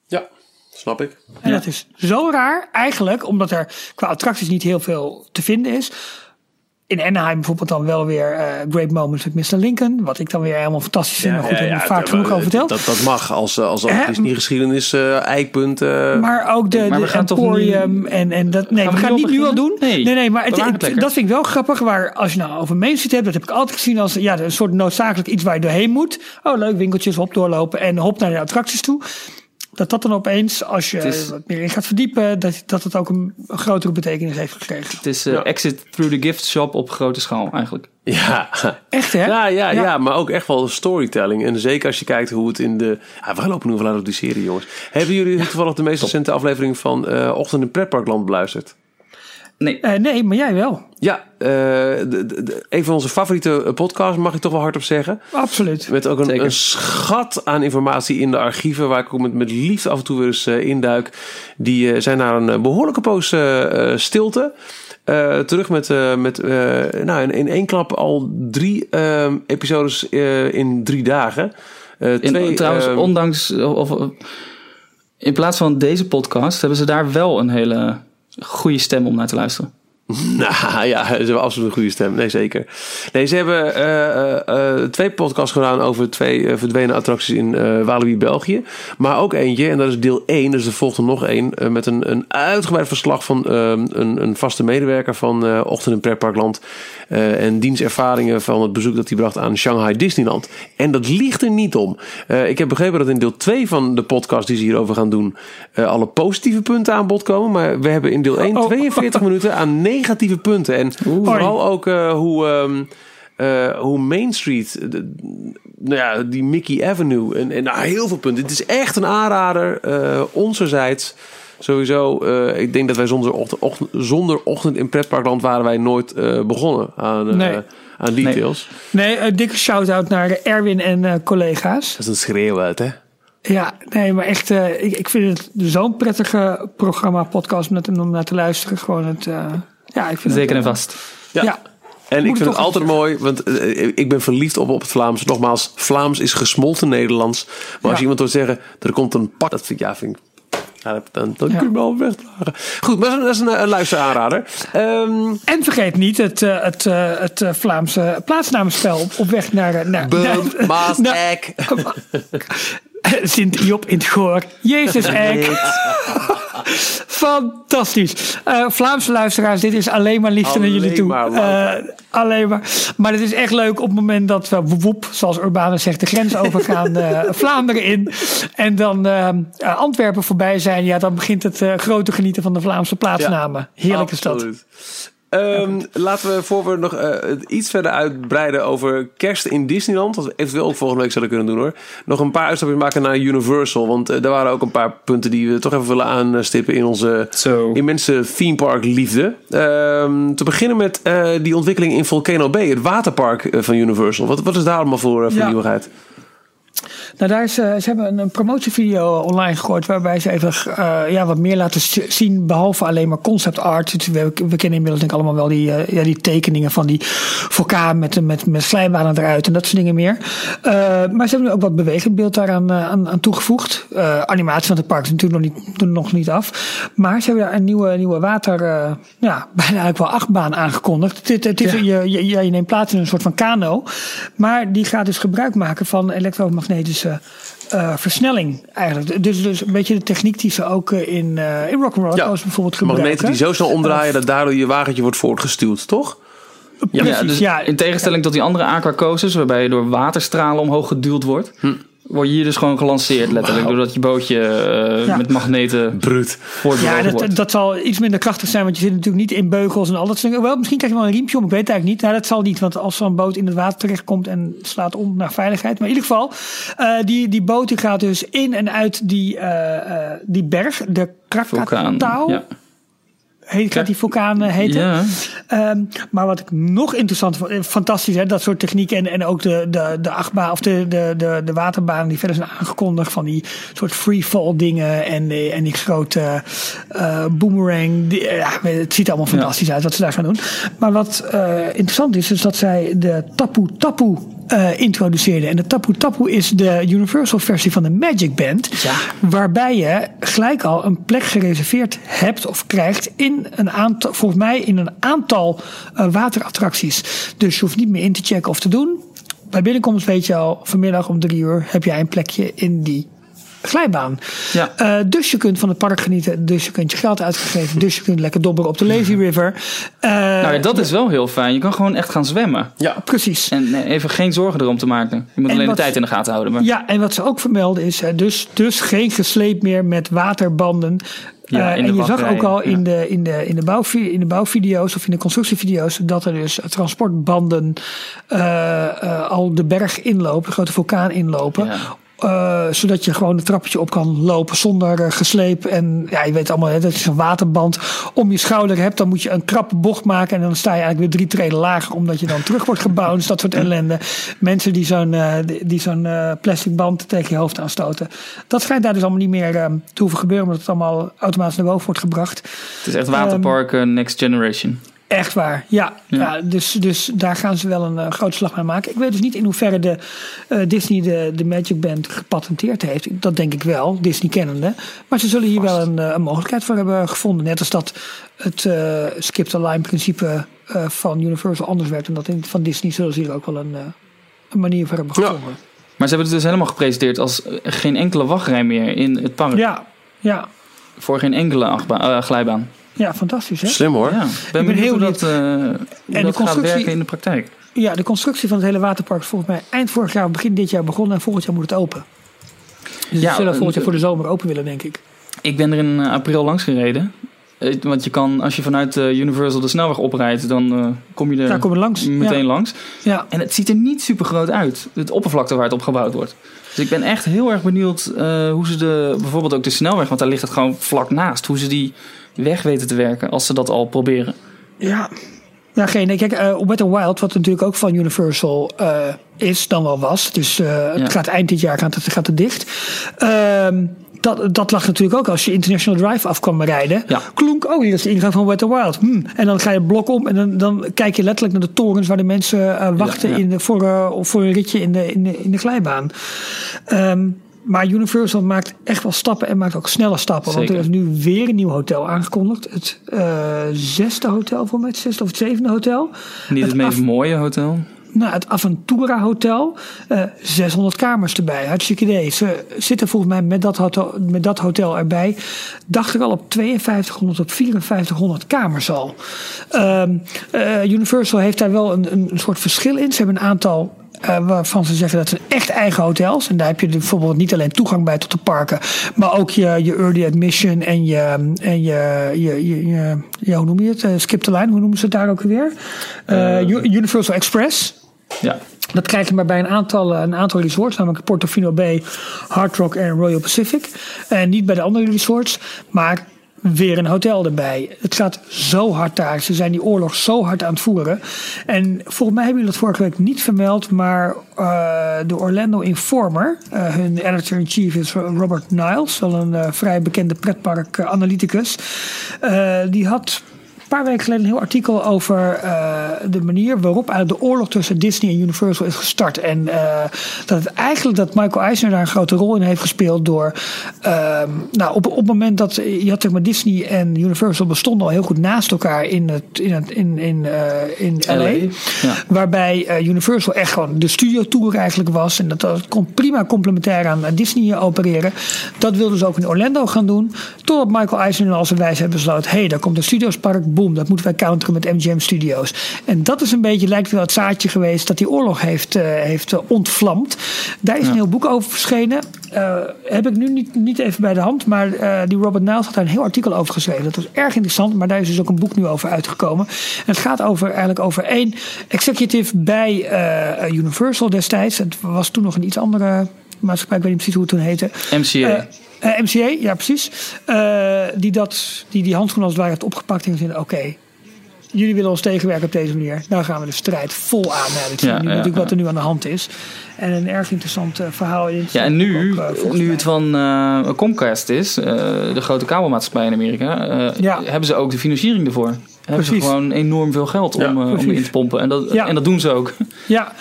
Ja, snap ik. En dat is zo raar eigenlijk, omdat er qua attracties niet heel veel te vinden is. In Anaheim bijvoorbeeld dan wel weer eh, Great Moments met Mr. Lincoln. Wat ik dan weer helemaal fantastisch vind. maar goed, heb ik vaak genoeg over verteld. Dat, dat mag als, als, als Hè? Disney-geschiedenis eh eikpunt. eh, maar ook de, Maar de Emporium niet- en, en dat. Nee, Gaan we we gaan niet nu al doen. Nee, nee, nee maar het, dat vind ik wel grappig. Waar als je nou over Main Street hebt, dat heb ik altijd gezien als ja, een soort noodzakelijk iets waar je doorheen moet. Oh, leuk, winkeltjes, hop doorlopen en hop naar de attracties toe. Dat dat dan opeens, als je is- wat meer in gaat verdiepen, dat, dat het ook een, een grotere betekenis heeft gekregen. Het is eh, Ja. exit through the gift shop op grote schaal eigenlijk. ja. Echt hè? Ja, ja, ja. Ja. maar ook echt wel storytelling. En zeker als je kijkt hoe het in de... Ja, we lopen nu wel uit op die serie, jongens. Hebben jullie toevallig de meest recente aflevering van eh Ochtend in Pretparkland beluisterd? Nee, Eh, nee, maar jij wel. Ja, eh, de, de- de- een van onze favoriete eh, podcasts, mag ik toch wel hardop zeggen. Absoluut. Met ook een, schat aan informatie in de archieven, waar ik ook met, met liefde af en toe weer eens eh, induik. Die eh, zijn naar een eh, behoorlijke poos stilte. Eh, terug met, eh, met eh, nou, in, in één klap al drie episodes eh, in drie dagen. Eh, in, twee, trouwens, eh, ondanks... Of, of- in plaats van deze podcast hebben ze daar wel een hele goede stem om naar te luisteren. Nou ja, ze hebben absoluut een goede stem. Nee, zeker. Nee, ze hebben eh, eh, eh, twee podcasts gedaan over twee verdwenen attracties in eh Walibi, België. Maar ook eentje, en dat is deel 1, dus er volgt er nog één, met een, een uitgebreid verslag van eh, een, een vaste medewerker van Ochtend in Pretparkland. en diens ervaringen van het bezoek dat hij bracht aan Shanghai Disneyland. En dat ligt er niet om. Ik heb begrepen dat in deel 2 van de podcast die ze hierover gaan doen, alle positieve punten aan bod komen. Maar we hebben in deel 1 Oh. 42 minuten aan negatieve punten. En vooral ook eh, hoe, ehm, eh, hoe Main Street, de- nou ja, die Mickey Avenue en, en nou, heel veel punten. Het is echt een aanrader, eh onzerzijds. Sowieso, eh, ik denk dat wij zonder ochtend, ochtend, zonder ochtend in pretparkland waren wij nooit eh, begonnen aan, eh, Nee. aan details. Nee, een dikke shout-out naar Erwin en eh, collega's. Dat is een schreeuw uit, hè? Ja, nee, maar echt, eh, ik, ik vind het zo'n prettige programma, podcast om naar, om naar te luisteren. Gewoon het, eh, ja, ik vind Zeker en eh, vast. Ja. En ik vind het altijd mooi, want eh, ik ben verliefd op, op het Vlaams. Nogmaals, Vlaams is gesmolten Nederlands. Maar als iemand hoort zeggen, er komt een pak, dat vind ik, ja, vind ik, ja, dan, dan, dan Ja. kun je me al wegdragen. Goed, maar dat is een, een luisteraanrader. Ehm En vergeet niet het, eh, het, eh, het eh, Vlaamse plaatsnamenspel op, op weg naar... eh, naar, Boom, naar- Maas, naar- Eck. Sint-Job in het Goor. Jezus Eck. Fantastisch. Eh, Vlaamse luisteraars, dit is alleen maar liefde naar jullie toe. maar. Eh, alleen maar. Maar het is echt leuk op het moment dat we woep, zoals Urbanus zegt, de grens overgaan, eh, Vlaanderen in. En dan Antwerpen voorbij zijn. Ja, dan begint het grote genieten van de Vlaamse plaatsnamen. Heerlijke stad. Absoluut. Ehm, laten we, voor we nog eh, iets verder uitbreiden over kerst in Disneyland, wat we eventueel ook volgende week zouden kunnen doen hoor, nog een paar uitstapjes maken naar Universal. Want eh, daar waren ook een paar punten die we toch even willen aanstippen in onze immense theme park liefde. Ehm, te beginnen met eh, die ontwikkeling in Volcano Bay, het waterpark van Universal. Wat, wat is daar allemaal voor, voor Ja. nieuwigheid? Nou, daar is, eh, ze hebben een, een promotievideo online gegooid waarbij ze even eh, ja, wat meer laten zien, behalve alleen maar concept art. We, we kennen inmiddels denk ik allemaal wel die, eh, ja, die tekeningen van die vulkaan met, met, met glijbanen eruit en dat soort dingen meer. Maar ze hebben nu ook wat bewegend beeld daaraan aan, aan toegevoegd. Animatie van het park is natuurlijk nog niet, nog niet af. Maar ze hebben daar een nieuwe, nieuwe water, ja, bijna eigenlijk wel achtbaan aangekondigd. Het, het is, je, je, je neemt plaats in een soort van kano. Maar die gaat dus gebruik maken van elektromagnetische eh, versnelling eigenlijk. Dus, dus een beetje de techniek die ze ook eh, in, eh in Rock'n'Roll Ja, bijvoorbeeld gebruiken. Magneten die zo snel omdraaien dat daardoor je wagentje wordt voortgestuwd, toch? Ja, Precies, dus ja. in tegenstelling tot die andere aqua coasters, waarbij je door waterstralen omhoog geduwd wordt, word je hier dus gewoon gelanceerd letterlijk, doordat je bootje eh, Ja. met magneten Brut. Ja, wordt. dat, dat zal iets minder krachtig zijn, want je zit natuurlijk niet in beugels en al dat soort dingen. Wel, misschien krijg je wel een riempje om, ik weet het eigenlijk niet. Nou, dat zal niet, want als zo'n boot in het water terechtkomt en slaat om naar veiligheid. Maar in ieder geval, eh, die, die boot die gaat dus in en uit die, eh, eh, die berg, de Vulkaan. Krakatau. Ja. Heet, gaat die vulkaan eh, heten. Ja. Ehm, maar wat ik nog interessant vond, eh, fantastisch hè, dat soort technieken en, en ook de, de, de achtbaan of de, de, de, de waterbaan die verder zijn aangekondigd van die soort freefall dingen en, eh, en die grote boomerang. Die, ja, het ziet allemaal fantastisch uit wat ze daar gaan doen. Maar wat interessant is, is dat zij de Tapu Tapu eh introduceerden. En de Tapu Tapu is de Universal versie van de Magic Band. Ja. Waarbij je gelijk al een plek gereserveerd hebt of krijgt in een aantal, volgens mij in een aantal eh, waterattracties. Dus je hoeft niet meer in te checken of te doen. Bij binnenkomst weet je al, vanmiddag om drie uur heb jij een plekje in die glijbaan. Ja. Eh, dus je kunt van het park genieten. Dus je kunt je geld uitgegeven. Dus je kunt lekker dobberen op de Lazy River. Eh, Nou ja, dat is wel heel fijn. Je kan gewoon echt gaan zwemmen. Ja. Precies. En nee, even geen zorgen erom te maken. Je moet alleen wat- de tijd in de gaten houden. Maar... Ja, en wat ze ook vermelden is hè, dus, dus geen gesleep meer met waterbanden. Ja, Eh, in de en je zag ook al in, de, in, de, in, de bouwvi- in de bouwvideo's of in de constructievideo's dat er dus transportbanden eh, eh, al de berg inlopen, de grote vulkaan inlopen. Ja. Eh, zodat je gewoon een trappetje op kan lopen zonder eh, gesleep. En ja, je weet allemaal, hè, dat je een waterband om je schouder hebt. Dan moet je een krappe bocht maken. En dan sta je eigenlijk weer drie treden lager. Omdat je dan terug wordt gebounced. Dat soort ellende. Mensen die zo'n eh, die, zo'n plastic band tegen je hoofd aanstoten. Dat schijnt daar dus allemaal niet meer eh, te hoeven gebeuren. Omdat het allemaal automatisch naar boven wordt gebracht. Het is echt waterpark eh, Next Generation. Echt waar, ja. ja. Ja. dus, dus daar gaan ze wel een eh, grote slag mee maken. Ik weet dus niet in hoeverre de, eh, Disney de, de Magic Band gepatenteerd heeft. Dat denk ik wel, Disney kennende. Maar ze zullen hier wel een, eh, een mogelijkheid voor hebben gevonden. Net als dat het skip the line principe van Universal anders werd. En dat in, van Disney zullen ze hier ook wel een, een manier voor hebben Ja. gevonden. Maar ze hebben het dus helemaal gepresenteerd als geen enkele wachtrij meer in het park. Ja, ja, Voor geen enkele achtbaan, glijbaan. Ja, fantastisch hè? Slim hoor. Ja, ik ben, ben benieuwd heel hoe dat, eh, de dat gaat constructie- werken in de praktijk. Ja, de constructie van het hele waterpark is volgens mij eind vorig jaar, begin dit jaar begonnen. En volgend jaar moet het open. Dus Ja, ze zullen volgend jaar eh, voor de zomer open willen, denk ik. Ik ben er in eh, april langs gereden. Want je kan, als je vanuit eh, Universal de snelweg oprijdt, dan eh, kom je er Daar komen we langs. meteen ja. langs. Ja. En het ziet er niet super groot uit, het oppervlakte waar het op gebouwd wordt. Dus ik ben echt heel erg benieuwd eh, hoe ze de, bijvoorbeeld ook de snelweg, want daar ligt het gewoon vlak naast, hoe ze die weg weten te werken als ze dat al proberen. Ja. Ja, geen. Kijk, eh Wet n Wild, wat natuurlijk ook van Universal eh, is, dan wel was. Dus eh, het Ja. gaat eind dit jaar gaat het, gaat het dicht. Ehm, dat, dat lag natuurlijk ook als je International Drive af kwam rijden. Ja. Klonk, oh, hier is de ingang van Wet n Wild. Hm. En dan ga je het blok om en dan, dan kijk je letterlijk naar de torens waar de mensen eh, wachten Ja, ja. In de, voor, eh, voor een ritje in de, in de, in de glijbaan. Ehm, maar Universal maakt echt wel stappen en maakt ook snelle stappen. Want er is nu weer een nieuw hotel aangekondigd. Het eh, zesde hotel voor mij, het zesde of het zevende hotel. Niet het, meest mooie hotel. Nou, het Aventura Hotel. eh 600 kamers erbij. Hartstikke idee. Ze zitten volgens mij met dat hotel, met dat hotel erbij. Dacht ik al op 5200 op 5400 kamers al. Ehm, eh, Universal heeft daar wel een, een soort verschil in. Ze hebben een aantal. Eh, waarvan ze zeggen dat zijn echt eigen hotels. En daar heb je bijvoorbeeld niet alleen toegang bij tot de parken. Maar ook je, je early admission en je, en je, je, je, je- ja, hoe noem je het? Eh, skip the line, hoe noemen ze het daar ook weer? Eh, Universal Express. Ja. Dat krijg je maar bij een aantal, een aantal resorts, namelijk Portofino Bay, Hard Rock en Royal Pacific. En niet bij de andere resorts, maar weer een hotel erbij. Het gaat zo hard daar. Ze zijn die oorlog zo hard aan het voeren. En volgens mij hebben jullie dat vorige week niet vermeld, maar eh, de Orlando Informer, eh, hun editor-in-chief is Robert Niles, wel een eh, vrij bekende pretpark-analyticus. Die had paar weken geleden een heel artikel over eh, de manier waarop de oorlog tussen Disney en Universal is gestart. En eh, dat het eigenlijk dat Michael Eisner daar een grote rol in heeft gespeeld door. ehm, nou, op, op het moment dat je had zeg maar Disney en Universal bestonden al heel goed naast elkaar in het in het in in, eh, in LA. LA, ja. Waarbij eh, Universal echt gewoon de studio tour eigenlijk was. En dat, dat kon prima complementair aan, Disney opereren. Dat wilden ze ook in Orlando gaan doen. Totdat Michael Eisner als een wijze hebben besloten. Hé, hey, daar komt een studiospark. Boom, dat moeten wij counteren met MGM Studios. En dat is een beetje, lijkt wel het zaadje geweest dat die oorlog heeft, eh, heeft eh, ontvlamd. Daar is een heel boek over verschenen. Eh, heb ik nu niet, niet even bij de hand. Maar die Robert Niles had daar een heel artikel over geschreven. Dat was erg interessant. Maar daar is dus ook een boek nu over uitgekomen. En het gaat over, eigenlijk over één executive bij Universal destijds. Het was toen nog een iets andere maatschappij. Ik weet niet precies hoe het toen heette. MCA. Eh, MCA, ja precies. Eh, die, dat, die die handschoen als het ware heeft opgepakt en gezegd: oké, jullie willen ons tegenwerken op deze manier. Nou gaan we de strijd vol aan. Nou, is Ja, nu ja, natuurlijk wat er nu aan de hand is. En een erg interessant eh, verhaal. Ja, en nu, Ook, nu mij. het van eh, Comcast is, eh, de grote kabelmaatschappij in Amerika, eh, Ja. hebben ze ook de financiering ervoor. Hebben ze Precies. gewoon enorm veel geld om, Ja, om in te pompen. En dat, Ja. en dat doen ze ook. Ja,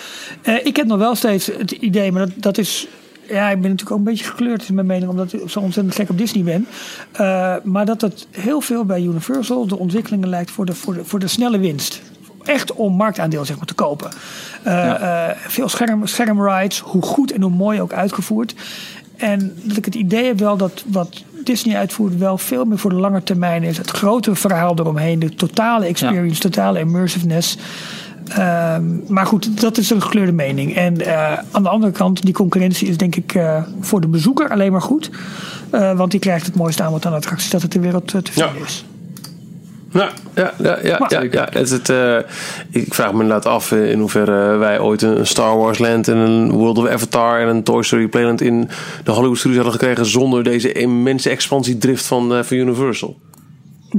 eh, ik heb nog wel steeds het idee, maar dat, dat is. Ja, ik ben natuurlijk ook een beetje gekleurd in mijn mening, omdat ik zo ontzettend gek op Disney ben. Eh, maar dat het heel veel bij Universal de ontwikkelingen lijkt voor de, voor de, voor de snelle winst. Echt om marktaandeel zeg maar, te kopen. Eh, eh, veel scherm, schermrides, hoe goed en hoe mooi ook uitgevoerd. En dat ik het idee heb wel dat wat Disney uitvoert wel veel meer voor de lange termijn is. Het grotere verhaal eromheen, de totale experience, totale immersiveness. Ehm, maar goed, dat is een gekleurde mening. En eh, aan de andere kant, die concurrentie is denk ik eh, voor de bezoeker alleen maar goed. Eh, want die krijgt het mooiste aanbod aan attracties dat het ter wereld te vinden Ja. is. Ja, ja, ja, ja, Maar- ja, ja. Het, is het, ik vraag me inderdaad af in hoeverre wij ooit een Star Wars Land en een World of Avatar en een Toy Story Playland in de Hollywood Studios hadden gekregen zonder deze immense expansiedrift van, van Universal.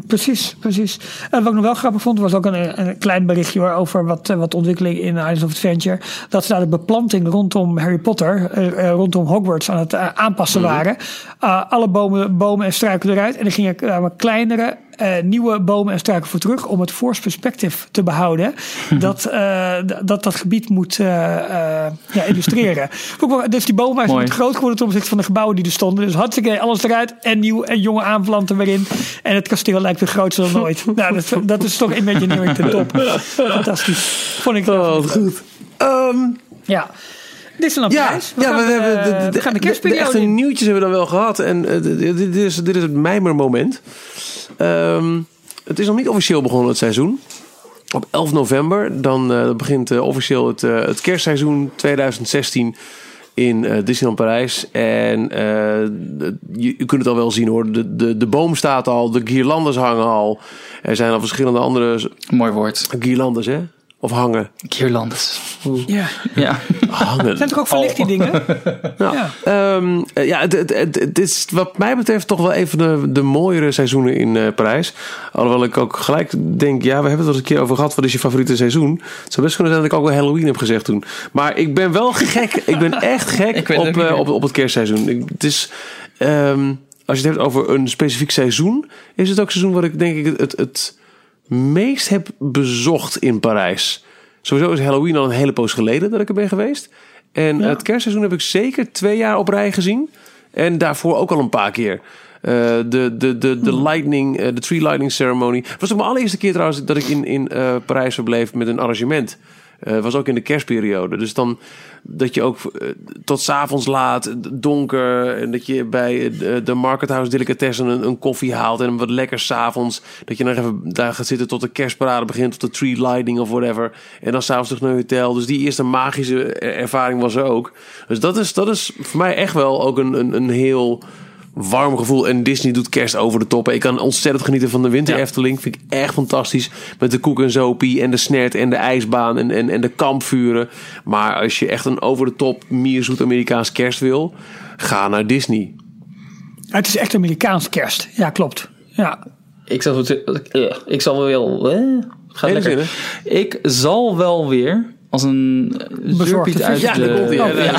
Precies, precies. En wat ik nog wel grappig vond, was ook een, een klein berichtje hoor, over wat, eh, wat ontwikkeling in Islands of Adventure. Dat ze daar de beplanting rondom Harry Potter, eh, eh, rondom Hogwarts aan het aanpassen waren. Uh, alle bomen, bomen en struiken eruit. En er gingen uh, kleinere, uh, nieuwe bomen en struiken voor terug. Om het force perspective te behouden. dat, uh, dat dat gebied moet uh, ja, illustreren. dus die bomen zijn groot geworden ten opzichte van de gebouwen die er stonden. Dus hartstikke alles eruit. En nieuw en jonge aanplanten weer in. En het kasteel lijkt weer groter dan ooit. nou, dat, dat is toch Imagineering ten top. Fantastisch. Vond ik Oh, goed. Um, ja. Disneyland ja, Parijs. We, ja, gaan, we, hebben uh, de, de, we gaan de de kerstperiode echte in. nieuwtjes hebben we dan wel gehad. En uh, dit, dit, is, dit is het mijmermoment. Um, het is nog niet officieel begonnen het seizoen. Op 11 november dan uh, begint uh, officieel het, uh, het kerstseizoen 2016 in uh, Disneyland Parijs. En uh, je, je kunt het al wel zien hoor. De, de, de boom staat al, de guirlandes hangen al. Er zijn al verschillende andere Mooi woord. guirlandes, hè? Of hangen. Guirlandes. Ja. Ja. Hangen. Zijn toch ook verlicht die dingen? Nou, ja, um, ja het, het, het, het, is wat mij betreft toch wel een van de, de mooiere seizoenen in uh, Parijs. Alhoewel ik ook gelijk denk, ja, we hebben het wel eens een keer over gehad. Wat is je favoriete seizoen? Het zou best kunnen zijn dat ik ook wel Halloween heb gezegd toen. Maar ik ben wel gek. ik ben echt gek op, uh, op, op het kerstseizoen. Ik, het is... Um, als je het hebt over een specifiek seizoen, is het ook seizoen wat ik denk ik het, het, het meest heb bezocht in Parijs. Sowieso is Halloween al een hele poos geleden dat ik er ben geweest. En ja. het kerstseizoen heb ik zeker twee jaar op rij gezien. En daarvoor ook al een paar keer. Uh, de, de, de, de lightning, uh, de tree lightning ceremony. Het was ook mijn allereerste keer trouwens dat ik in, in uh, Parijs verbleef met een arrangement. Uh, was ook in de kerstperiode. Dus dan dat je ook uh, tot s'avonds laat, donker. En dat je bij de, de Market House Delicatessen een, een koffie haalt. En wat lekker s'avonds. Dat je nog even daar gaat zitten tot de kerstparade begint. Tot de tree lighting of whatever. En dan s'avonds terug naar je hotel. Dus die eerste magische ervaring was er ook. Dus dat is, dat is voor mij echt wel ook een, een, een heel warm gevoel. En Disney doet kerst over de top. Ik kan ontzettend genieten van de Winter ja. Efteling. Vind ik echt fantastisch. Met de koek en zopie en de snert en de ijsbaan en, en, en de kampvuren. Maar als je echt een over de top mierzoet Amerikaans kerst wil, ga naar Disney. Het is echt Amerikaans kerst. Ja, klopt. Ja. Ik zal, ik zal wel... Uh, gaat lekker. Zin, ik zal wel weer als een zurpiet uit ja, de... Oh, ja, ja.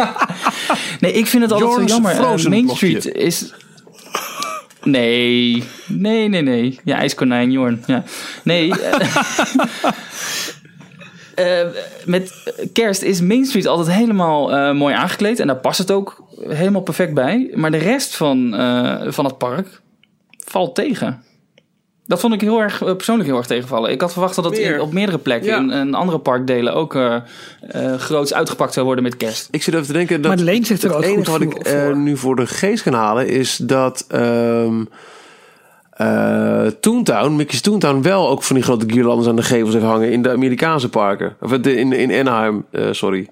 nee, ik vind het altijd Jorn's zo jammer. Frozen Main blokje. Street is... Nee, nee, nee, nee. Ja, ijskonijn, Jorn. Ja. Nee. uh, met kerst is Main Street altijd helemaal uh, mooi aangekleed. En daar past het ook helemaal perfect bij. Maar de rest van, uh, van het park valt tegen. Dat vond ik heel erg persoonlijk heel erg tegenvallen. Ik had verwacht dat het Meer. in, op meerdere plekken Ja. in, in andere parkdelen ook uh, uh, groots uitgepakt zou worden met kerst. Ik zit even te denken dat Maar het leent zich er het ook enige goed wat voor- ik uh, voor. nu voor de geest kan halen is dat um, uh, Toontown, Mickey's Toontown, wel ook van die grote guirlandes aan de gevels heeft hangen in de Amerikaanse parken. Of in, in Anaheim, uh, sorry.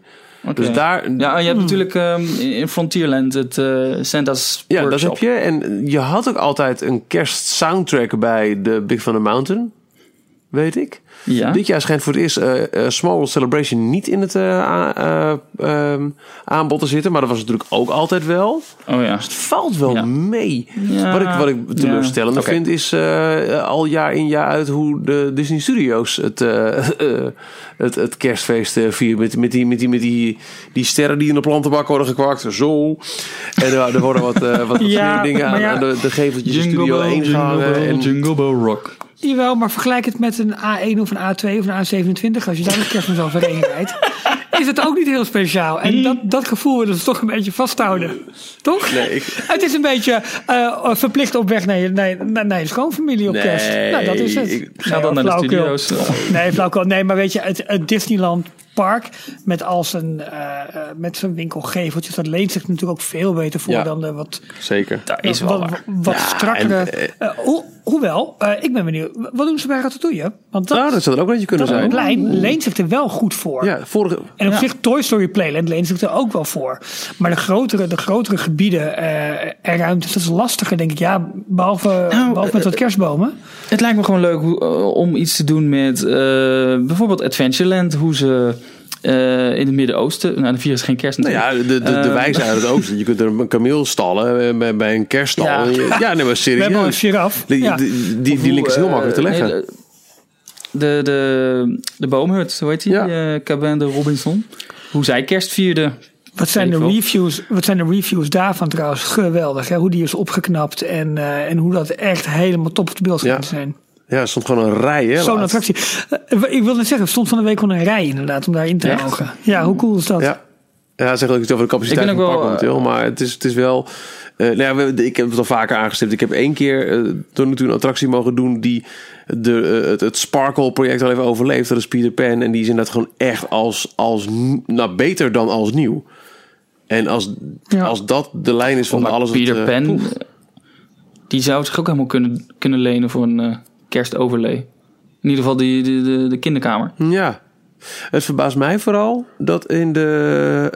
Dus daar, Ja, en je hebt natuurlijk um, in Frontierland het uh, Santa's Ja, dat heb je. En je had ook altijd een kerstsoundtrack bij de Big Thunder Mountain. Weet ik. Ja. Dit jaar schijnt voor het eerst eh, eh, Small World Celebration niet in het eh, eh, ehm, aanbod te zitten. Maar dat was natuurlijk ook altijd wel. Oh ja. Dus het valt wel Ja. mee. Ja. Wat ik, wat ik teleurstellend. Oké. vind is al jaar in jaar uit hoe de Disney Studios het, het, het kerstfeest vieren. Met, met, die, met, die, met die, die sterren die in de plantenbak worden gekwakt. Zo. En er worden wat, wat, wat dingen aan, aan de, de geveltjes Studio 1 gehangen. En, Jingle Bell Rock. Jawel, maar vergelijk het met een A1 of een A2 of een A27. Als je daar met kerstmis overheen rijdt, is het ook niet heel speciaal. En dat, dat gevoel willen ze toch een beetje vasthouden. Toch? Nee, ik- Het is een beetje eh, verplicht op weg naar je, naar, je- naar, naar je schoonfamilie op Nee, kerst. Nou, dat is het. ik- Ga dan naar de studio's. Nee, flauwekul. Nee, maar weet je, het, het Disneyland Park met al zijn, eh, eh, met zijn winkelgeveltjes, dat leent zich natuurlijk ook veel beter voor Ja. dan de wat, Zeker. Dat is wel wat, wat Ja, strakkere. en, eh, ho- hoewel, eh, ik ben benieuwd, wat doen ze bij Ratatouille? Want dat, Nou, dat zou er ook een beetje kunnen dat zijn. plein leent zich er wel goed voor. Ja, vorige, En op Ja. zich, Toy Story Playland leent zich er ook wel voor. Maar de grotere, de grotere gebieden eh en ruimtes, dat is lastiger, denk ik. Ja, behalve, Nou, behalve met wat kerstbomen. Het lijkt me gewoon leuk om iets te doen met eh, bijvoorbeeld Adventureland. Hoe ze eh, in het Midden-Oosten... Nou, de vier is geen kerst Nou ja, de, de, de Eh, wijze uit het oosten. Je kunt er een kameel stallen eh, bij, bij een kerststal. Ja. Ja, nee, maar We hebben al een serieus. giraf. Die, Ja. die, die, link is heel eh, makkelijk te leggen. nee, de, de, de boomhut, hoe heet die? Ja. Eh, Cabin de Robinson. Hoe zij kerst vierden. Wat zijn, de reviews, wat zijn de reviews daarvan trouwens? Geweldig, hè? hoe die is opgeknapt en, eh, en hoe dat echt helemaal top of de beeld Ja. zijn. Ja, er stond gewoon een rij. Hè, Zo'n attractie. Eh, ik wil net zeggen, er stond van de week gewoon een rij inderdaad om daarin te mogen. Ja, hoe cool is dat? Ja. Ja, zeg ook iets over de capaciteit Ik van wel, momenteel. Maar het is, het is wel... eh, nou ja, we- ik heb het al vaker aangestipt. Ik heb één keer eh, toen natuurlijk een attractie mogen doen... die de, eh, het, het Sparkle-project al even overleefd. Dat is Peter Pan. En die is inderdaad gewoon echt als, als... Nou, beter dan als nieuw. En als, Ja. als dat de lijn is van Maar alles... Peter wat, eh, Pan, poef. die zou zich ook helemaal kunnen, kunnen lenen voor een eh, kerstoverlay. In ieder geval die, de, de, de kinderkamer. Ja. Het verbaast mij vooral dat in de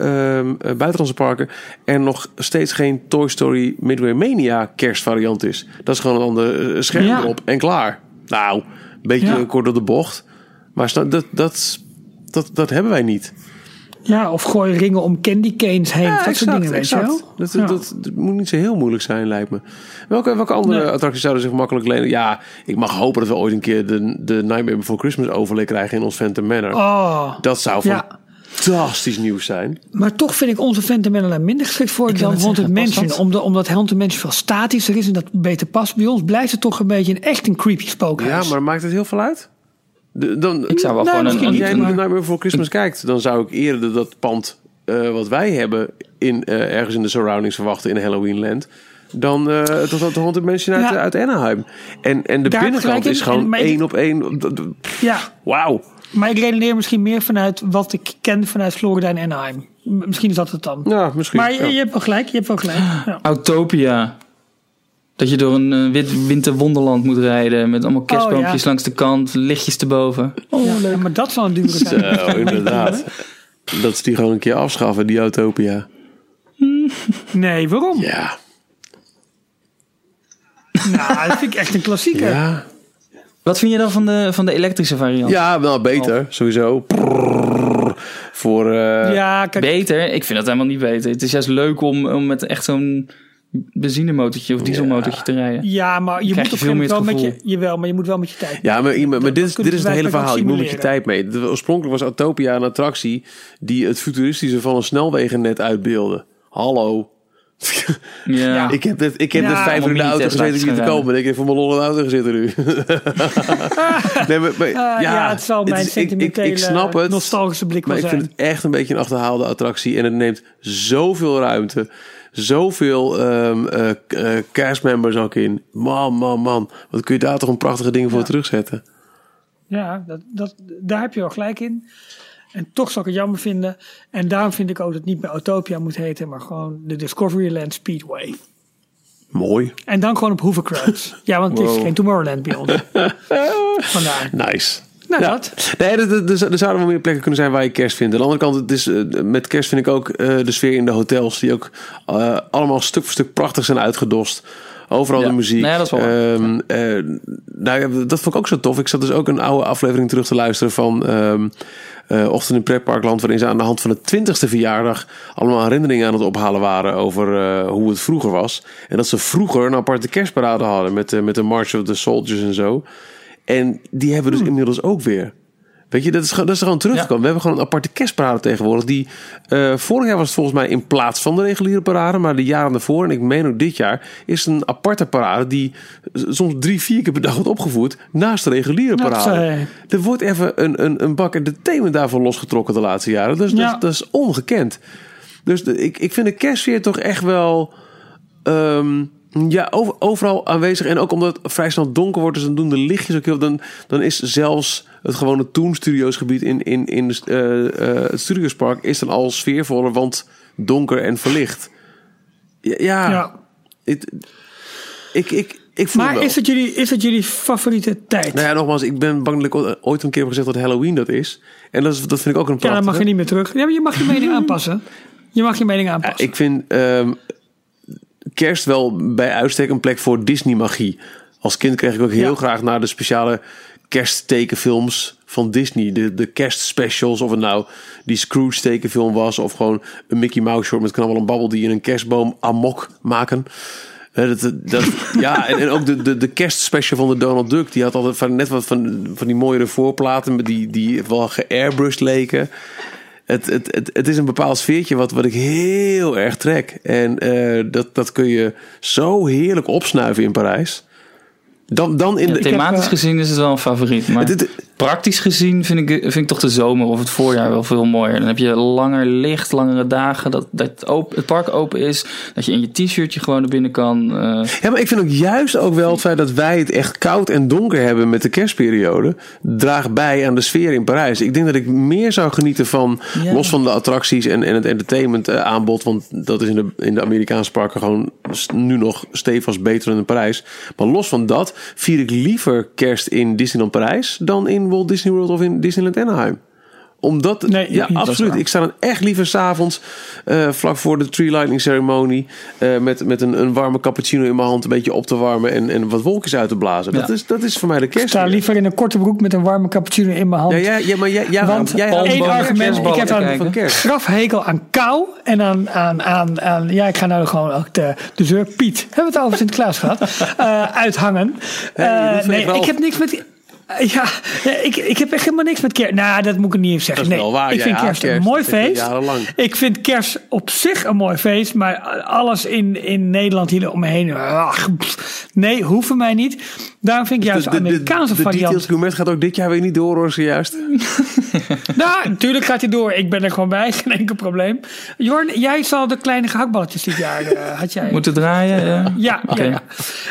eh, buitenlandse parken er nog steeds geen Toy Story Midway Mania kerstvariant is. Dat is gewoon een ander eh, scherm Ja. erop en klaar. Nou, een beetje Ja. kort op de bocht. Maar dat, dat, dat, dat hebben wij niet. Ja, of gooi ringen om candy canes heen. Ja, dat soort dingen, weet je wel. Dat, Ja. dat, dat moet niet zo heel moeilijk zijn, lijkt me. Welke, welke andere Nee. attracties zouden zich makkelijk lenen? Ja, ik mag hopen dat we ooit een keer de, de Nightmare Before Christmas overlay krijgen in ons Phantom Manor. Oh, Dat zou Ja. fantastisch nieuws zijn. maar toch vind ik onze Phantom Manor minder geschikt voor wil dan Haunted Mansion. dat? Omdat, omdat Haunted Mansion veel statischer is en dat beter past bij ons, blijft het toch een beetje een echt een creepy Ja, spookhuis. maar maakt het heel veel uit? De, dan, Ik zou wel Nou, gewoon als een... misschien jij een, naar Nightmare Before Christmas kijkt, dan zou ik eerder dat pand eh, wat wij hebben in, eh, ergens in de surroundings verwachten in Halloween Land. Dan eh dat, dat Haunted Mansion uit, Ja. uit Anaheim. En, en de Daar binnenkant is gewoon één op één. Ja, Wauw. maar ik redeneer misschien meer vanuit wat ik ken vanuit Florida en Anaheim. Misschien is dat het dan. Ja, misschien. Maar je, ja. je hebt wel gelijk, je hebt wel gelijk. Ja. Autopia. Dat je door een eh, wit winterwonderland moet rijden. Met allemaal kerstboompjes ja. langs de kant. Lichtjes erboven. Ja, maar dat zal een dure zijn. Zo, inderdaad. Dat ze die gewoon een keer afschaffen, die Autopia. Nee, waarom? Ja. Nou, dat vind ik echt een klassieker. Ja, Wat vind je dan van de, van de elektrische variant? ja nou beter, sowieso. Prrrr. Voor, eh, Ja, kijk, Beter? Ik vind dat helemaal niet beter. Het is juist leuk om, om met echt zo'n benzinemotortje of dieselmotortje te rijden. Ja, maar je moet je op een veel gegeven meer wel met je, jawel, maar je moet wel met je tijd. Ja, maar, maar, maar Dat- dit, is, dit is het hele verhaal. Je moet met je tijd mee. De- Oorspronkelijk was Autopia een attractie die het futuristische van een snelwegennet uitbeelde. Hallo. Ja. Ik heb net, ik heb Ja, net vijf uur in de om auto gezeten om hier te komen. Ik heb voor mijn lol in de auto gezeten nu. nee, maar, maar- Ah, ja, het zal mijn is- ik, sentimentele, ik snap het. nostalgische blik Maar wel ik zijn. vind het echt een beetje een achterhaalde attractie. En het neemt zoveel ruimte. Zoveel eh, castmembers ook in. Man, man, man. Wat kun je daar toch een prachtige dingen voor terugzetten. Ja, dat, dat, daar heb je wel gelijk in. En toch zou ik het jammer vinden. En daarom vind ik ook dat het niet meer Autopia moet heten, maar gewoon de Discoveryland Speedway. Mooi. En dan gewoon op Hoovercrowds. ja, want het is geen Tomorrowland bij ons. Vandaar. Nice. Nou, Ja. dat. Nee, er, er, zouden wel meer plekken kunnen zijn waar je kerst vindt. Aan de andere kant, het is, eh, met kerst vind ik ook eh, de sfeer in de hotels. Die ook eh, allemaal stuk voor stuk prachtig zijn uitgedost. Overal Ja. de muziek. Dat. Ehm, eh, nou dat vond ik ook zo tof. Ik zat dus ook een oude aflevering terug te luisteren van ehm eh, Ochtend in Pretparkland. Waarin ze aan de hand van de twintigste verjaardag allemaal herinneringen aan het ophalen waren over hoe het vroeger was. En dat ze vroeger een aparte kerstparade hadden met, met de March of the Soldiers en zo. En die hebben we dus inmiddels ook weer. Weet je, dat is, gewoon- dat is gewoon teruggekomen. We hebben gewoon een aparte kerstparade tegenwoordig. Die, eh, vorig jaar was het volgens mij in plaats van de reguliere parade. Maar de jaren daarvoor, en ik meen ook dit jaar, is een aparte parade die soms drie, vier keer per dag wordt opgevoerd. Naast de reguliere parade. Er wordt even een, een, een bak entertainment daarvan losgetrokken de laatste jaren. Dus Ja. dat, dat is ongekend. Dus de, ik, ik vind de kerstsfeer toch echt wel... ehm, ja, over- overal aanwezig. En ook omdat het vrij snel donker wordt, dus dan doen de lichtjes ook heel... Dan, dan is zelfs het gewone Toon Studios gebied in, in, in de, eh, eh, het Studiospark... is dan al sfeervoller, want donker en verlicht. Ja, ja, ja. het- ik, ik, ik voel Maar is het, jullie, is het jullie favoriete tijd? Nou ja, nogmaals, ik ben bang dat ik ooit een keer heb gezegd dat Halloween dat is. En dat, is, dat vind ik ook een ja, prachtige. dan mag je niet meer terug. Ja, maar je mag je mening aanpassen. Je mag je mening Ja, aanpassen. ik vind ehm, kerst wel bij uitstek een plek voor Disney-magie. Als kind kreeg ik ook heel Ja. graag naar de speciale kersttekenfilms van Disney. De, de kerstspecials, of het nou die Scrooge tekenfilm was... of gewoon een Mickey Mouse short met knabbel en babbel... die in een kerstboom amok maken... Eh, dat, dat, dat- ja, en, en ook de, de, de kerstspecial van de Donald Duck. Die had altijd van, net wat van, van die mooiere voorplaten... die, die wel geairbrushed leken. Het, het, het, het is een bepaald sfeertje wat, wat ik heel erg trek. En eh, dat, dat kun je zo heerlijk opsnuiven in Parijs. Dan, dan in de... Thematisch eh, gezien is het wel een favoriet. Maar Het- het- praktisch gezien vind ik, vind ik toch de zomer of het voorjaar wel veel mooier. Dan heb je langer licht, langere dagen. Dat, dat het, open, het park open is. Dat je in je t-shirtje gewoon naar binnen kan. eh, Ja, maar ik vind ook juist ook wel het feit dat wij het echt koud en donker hebben met de kerstperiode, draagt bij aan de sfeer in Parijs. Ik denk dat ik meer zou genieten van, Ja. los van de attracties en, en het entertainment eh, aanbod, want dat is in de, in de Amerikaanse parken gewoon nu nog stevig beter dan in Parijs. Maar los van dat vier ik liever kerst in Disneyland Parijs dan in Walt Disney World of in Disneyland Anaheim omdat, Nee, ik ja, niet, absoluut. Ik sta dan echt liever s'avonds, eh vlak voor de tree lighting ceremonie, eh, met, met een, een warme cappuccino in mijn hand, een beetje op te warmen en, en wat wolkjes uit te blazen. Dat, is, dat is voor mij de Ik kerst. sta liever in een korte broek met een warme cappuccino in mijn hand. Ja, ja, ja, maar jij, jij, Want jij één argument, ik heb een grafhekel aan kou en aan, aan, aan, aan ja, ik ga nou gewoon ook de, de zeur Piet, hebben we het over Sinterklaas gehad, eh, uithangen. Hey, nee, ik heb niks met... eh, Ja, ik, ik heb echt helemaal niks met kerst. Nou, dat moet ik niet even zeggen. Dat is nee, wel waar, ik vind kerst, een mooi feest. jarenlang. Ik vind kerst op zich een mooi feest, maar alles in, in Nederland hier om me heen. ach, nee, hoeven mij niet. Daarom vind ik juist de, de, de, Amerikaanse de variant. Details Gourmet gaat ook dit jaar weer niet door, hoor, zojuist. Nou, natuurlijk gaat hij door. Ik ben er gewoon bij, geen enkel probleem. Jorn, jij zal de kleine gehaktballetjes dit jaar, eh, had jij. moeten draaien. ja. Ja, ja.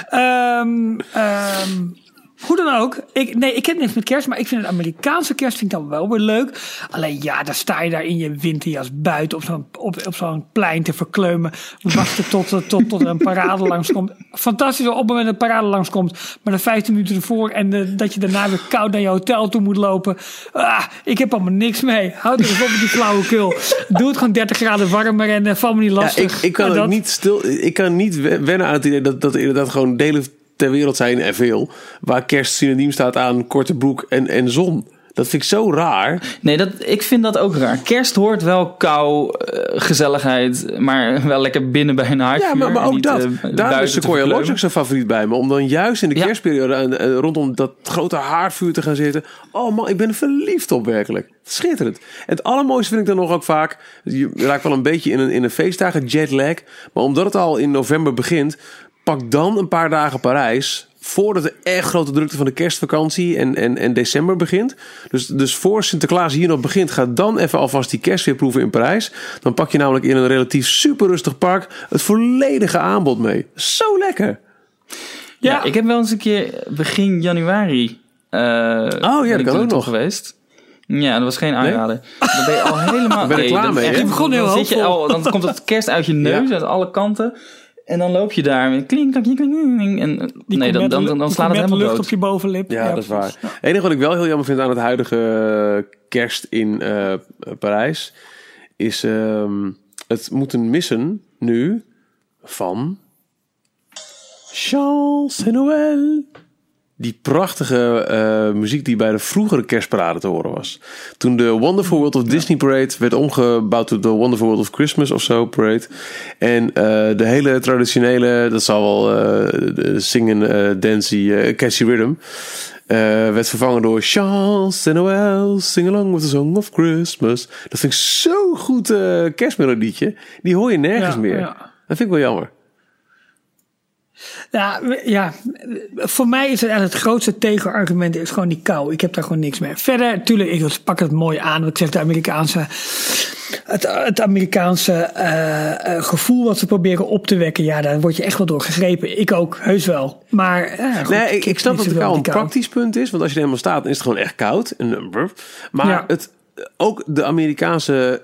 Ehm, ehm, hoe dan ook. Ik, nee, ik heb niks met kerst, maar ik vind het Amerikaanse kerst vind ik dan wel weer leuk. Alleen ja, dan sta je daar in je winterjas buiten op zo'n, op, op zo'n plein te verkleumen. Wachten tot, tot, tot, tot er een parade langskomt. Fantastisch op het moment dat een parade langskomt. Maar de 15 minuten ervoor en de, dat je daarna weer koud naar je hotel toe moet lopen. Ah, ik heb allemaal niks mee. Houd er eens op met die flauwekul. Doe het gewoon 30 graden warmer en uh, val me niet Ja, lastig. ik, ik kan ook dat- niet stil. Ik kan niet we- wennen aan het idee dat, dat er inderdaad gewoon delen ter wereld zijn en veel. Waar kerst synoniem staat aan korte broek en, en zon. Dat vind ik zo raar. Nee, dat, ik vind dat ook raar. Kerst hoort wel kou, eh, gezelligheid, maar wel lekker binnen bij een haardvuur. Ja, maar, maar en ook niet, dat. eh, buiten is Sequoia. Lodge ook zo'n favoriet bij me. Om dan juist in de Ja. kerstperiode aan- eh, rondom dat grote haardvuur te gaan zitten. Oh man, ik ben er verliefd op werkelijk. Schitterend. En het allermooiste vind ik dan nog ook vaak. Je raakt wel een beetje in een, in een feestdagen jetlag. Maar omdat het al in november begint. Pak dan een paar dagen Parijs. Voordat de echt grote drukte van de kerstvakantie en, en, en december begint. Dus, dus voor Sinterklaas hier nog begint, ga dan even alvast die kerst weer proeven in Parijs. Dan pak je namelijk in een relatief super rustig park het volledige aanbod mee. Zo lekker. Ja, ik heb wel eens een keer begin januari. eh dat ben kan ik er ook nog. geweest. Ja, dat was geen aanrader. Dan ben je al helemaal. ben je klaar dan- mee, echt, Je begon heel dan, zit je hoopvol. al, dan komt het kerst uit je neus, Ja. uit alle kanten. En dan loop je daar met klink, klink, klink, klink. En eh, Die nee, dan, met dan, dan, slaat het met helemaal lucht dood. op je bovenlip. Ja, dat is waar. Ja. Het enige wat ik wel heel jammer vind aan het huidige eh, kerst in eh, Parijs... is ehm, het moeten missen nu van Chance Noël. Die prachtige eh, muziek die bij de vroegere kerstparade te horen was. Toen de Wonderful World of Disney Parade werd omgebouwd tot de Wonderful World of Christmas of zo parade. En eh, de hele traditionele, dat zal wel de zingen, eh, catchy rhythm. werd vervangen door Chance Noël, sing along with the song of Christmas. Dat vind ik zo'n goed kerstmelodietje. Die hoor je nergens Ja, meer. ja. Dat vind ik wel jammer. Ja, ja, voor mij is het eigenlijk het grootste tegenargument is gewoon die kou. Ik heb daar gewoon niks mee. Verder, natuurlijk, ik pak het mooi aan. Wat ik zeg, de Amerikaanse, het, het Amerikaanse eh, eh, gevoel wat ze proberen op te wekken. Ja, daar word je echt wel door gegrepen. Ik ook, heus wel. Maar eh, goed, Nee, ik, ik snap dat het aan een praktisch punt is. Want als je er helemaal staat, dan is het gewoon echt koud. En, Maar Ja. het, ook de Amerikaanse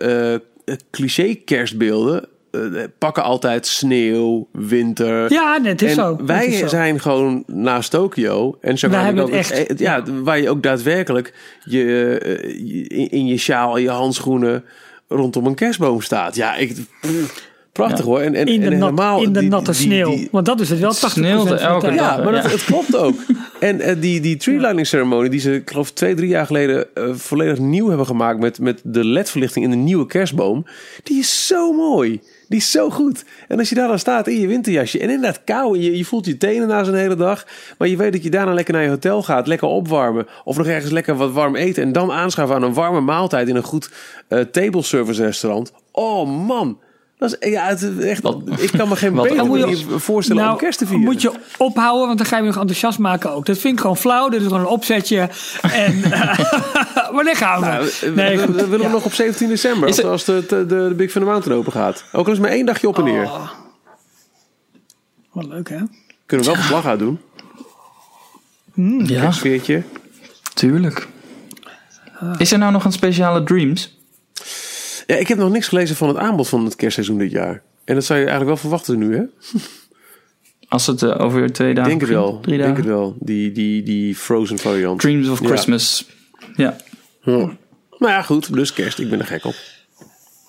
eh, cliché kerstbeelden eh, pakken altijd sneeuw, winter. Ja, nee, het is en zo. Wij is zo. zijn gewoon naast Tokio. En zo Wij hebben ook het echt. eh, ja, waar je ook daadwerkelijk je, eh, je- in, in je sjaal, in je handschoenen rondom een kerstboom staat. Ja, ik, prachtig hoor. En, en, In de, en nat, helemaal in de die- natte die- sneeuw. die- Want dat is het wel 80% sneeuwt van de elke dag. ja, maar dat, het klopt ook. En eh, die, die tree lighting ceremonie, die ze, ik geloof, twee, drie jaar geleden eh, volledig nieuw hebben gemaakt met, met de LED-verlichting in de nieuwe kerstboom, die is zo mooi. Die is zo goed. En als je daar dan staat in je winterjasje en inderdaad kou en je, je voelt je tenen na zo'n hele dag, maar je weet dat je daarna lekker naar je hotel gaat, lekker opwarmen of nog ergens lekker wat warm eten en dan aanschaffen aan een warme maaltijd in een goed eh table service restaurant. Oh man. Dat is, ja, het is echt, ik kan me geen wat- betere manier voorstellen om kerst te vieren. Nou, Moet je ophouden, want dan ga je me nog enthousiast maken ook. Dat vind ik gewoon flauw. Dit is gewoon een opzetje. En eh, wanneer gaan we? Nou, we- nee, we- willen Ja. nog op 17 december, Is als, het- als de, de, de Big Fun Mountain open gaat. Ook al is maar één dagje op en neer. Oh. Wat leuk, hè? Kunnen we wel verslag uit doen. Ja, Een sfeertje. tuurlijk. Is er nou nog een speciale Dreams? Ja, ik heb nog niks gelezen van het aanbod van het kerstseizoen dit jaar. En dat zou je eigenlijk wel verwachten nu, hè? Als het eh, over twee dagen denk het wel. Drie Ik denk het wel. Die, die, die Frozen variant. Dreams of. Christmas. Ja. Ja. Nou ja, goed. Dus kerst. Ik ben er gek op.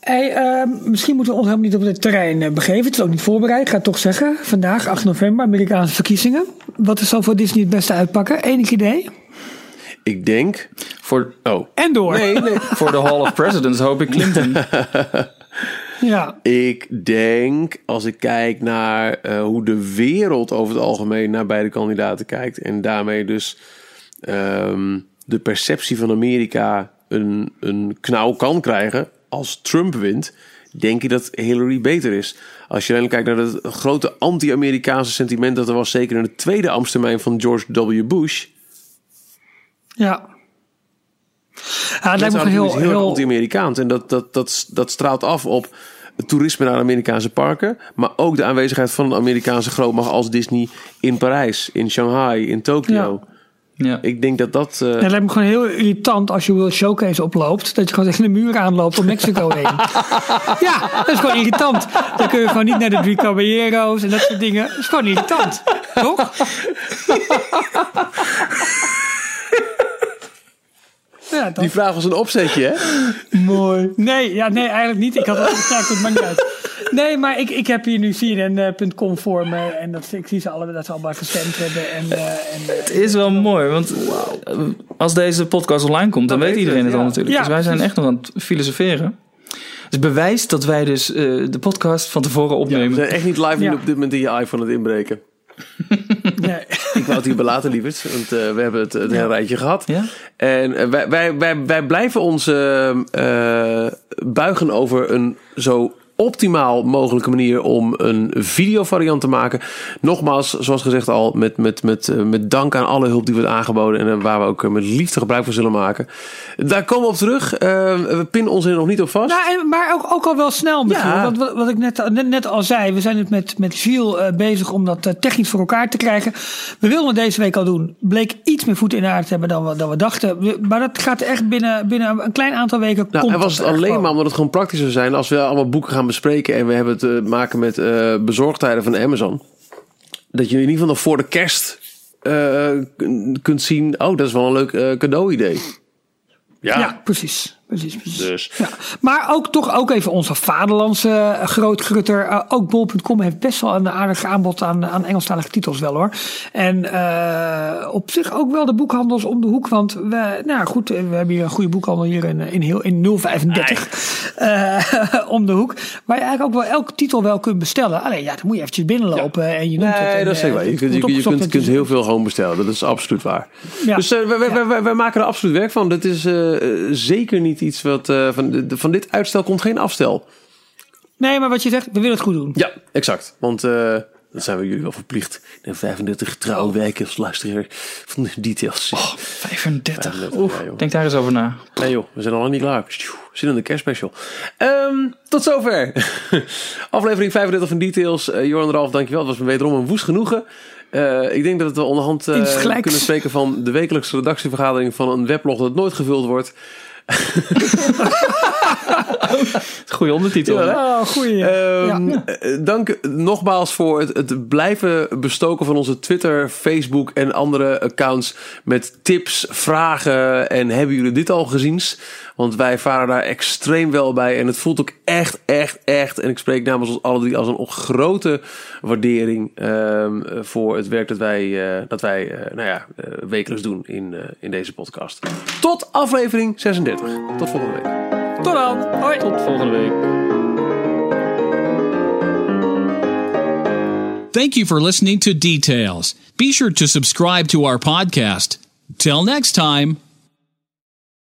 Hey, ehm, misschien moeten we ons helemaal niet op het terrein eh, begeven. Het is ook niet voorbereid. Ik ga het toch zeggen. Vandaag, 8 november, Amerikaanse verkiezingen. Wat is zo voor Disney het beste uitpakken? Enig idee? Ik denk... Voor, Oh. En door. Nee, nee. voor de Hall of Presidents hoop ik Clinton. Ja. Ik denk, als ik kijk naar eh, hoe de wereld over het algemeen naar beide kandidaten kijkt. En daarmee dus ehm, de perceptie van Amerika een, een knauw kan krijgen als Trump wint. Denk ik dat Hillary beter is. Als je alleen kijkt naar het grote anti-Amerikaanse sentiment dat er was, zeker in de tweede ambtstermijn van George W. Bush. Ja. Ja, het lijkt me heel, heel, heel, anti-Amerikaans. En dat, dat, dat, dat straalt af op het toerisme naar Amerikaanse parken. Maar ook de aanwezigheid van een Amerikaanse grootmacht als Disney in Parijs, in Shanghai, in Tokio. Ja. Ik denk dat dat... eh, Ja, het lijkt me gewoon heel irritant als je World Showcase oploopt. Dat je gewoon tegen de muur aanloopt om Mexico heen. ja, dat is gewoon irritant. Dan kun je gewoon niet naar de Drie Caballeros en dat soort dingen. Dat is gewoon irritant. Toch? Ja, die vraag was een opzetje, hè? Mooi. Nee, ja, nee, eigenlijk niet. Ik had het ja, goed, maakt niet uit. Nee, maar ik, ik heb hier nu CNN.com voor me. En dat, ik zie ze allemaal, dat ze allemaal gestemd hebben. En, eh, en, eh, Het is wel mooi, want eh, als deze podcast online komt, dan Dan weet iedereen het, het al ja. natuurlijk. Ja, dus wij zijn precies. echt nog aan het filosoferen. Dus bewijs dat wij dus eh, de podcast van tevoren We opnemen. zijn echt niet live Ja. op dit moment in je iPhone aan het inbreken. nee. Ik wou het hier belaten, lieverd. Want eh, we hebben het, het hele rijtje gehad. Ja? En eh, wij, wij, wij, wij blijven ons eh, buigen over een zo optimaal mogelijke manier om een videovariant te maken. Nogmaals, zoals gezegd al, met, met, met, eh, met dank aan alle hulp die wordt aangeboden en eh, waar we ook eh, met liefde gebruik van zullen maken. Daar komen we op terug. We pinnen ons er nog niet op vast. Nou, maar ook, ook al wel snel misschien. Ja. Want wat, wat ik net, net, net al zei, we zijn het met, met Gilles bezig om dat technisch voor elkaar te krijgen. We wilden het deze week al doen. Bleek iets meer voet in de aarde te hebben dan we, dan we dachten. We- maar dat gaat echt binnen, binnen een klein aantal weken. Nou, en was het alleen maar omdat het gewoon praktisch zou zijn als we allemaal boeken gaan bespreken en we hebben te maken met eh, bezorgtijden van Amazon. Dat je in ieder geval nog voor de kerst eh, kun- kunt zien, oh, dat is wel een leuk eh, cadeau-idee. Ja, Ja, precies. Precies, precies. Dus. Ja. Maar ook toch ook even onze vaderlandse uh, grootgrutter. Uh, ook bol.com heeft best wel een aardig aanbod aan, aan Engelstalige titels wel hoor. En uh, op zich ook wel de boekhandels om de hoek. Want we, nou goed, we hebben hier een goede boekhandel hier in, in, heel, in 035 om de hoek. Waar je eigenlijk ook wel elke titel wel kunt bestellen. Alleen ja, dan moet je eventjes binnenlopen ja. en je noemt nee, het. Dat is zeker waar. Je kunt, je, je kunt, kunt heel veel gewoon bestellen. Dat is absoluut waar. Ja. Dus wij, wij, wij, wij, maken er absoluut werk van. Dat is zeker niet iets wat van, van dit uitstel komt geen afstel. Nee, maar wat je zegt, we willen het goed doen. Ja, exact. Want uh, dan zijn we jullie wel verplicht. In 35 trouwe luisteraar van de details. Oh, 35. 35 Oef, ja, denk daar eens over na. Nee joh, we zijn al lang niet klaar. Zitten in de kerstspecial. Um, tot zover. Aflevering 35 van Details. Uh, Joran Ralf, dankjewel. Het was me wederom een woest genoegen. Uh, ik denk dat we onderhand uh, kunnen spreken van de wekelijkse redactievergadering van een weblog dat nooit gevuld wordt. Goeie ondertitel. Ja, oh, goeie. Um, ja. Dank nogmaals voor het, het, blijven bestoken van onze Twitter, Facebook en andere accounts met tips, vragen en hebben jullie dit al gezien? Want wij varen daar extreem wel bij en het voelt ook echt, echt, echt en ik spreek namens ons alle drie als een grote waardering um, voor het werk dat wij, uh, dat wij uh, nou ja, uh, wekelijks doen in, in deze podcast. Tot aflevering 36. Tot volgende week. Tot dan. Hoi. Tot volgende week. Thank you for listening to Details. Be sure to subscribe to our podcast. Till next time.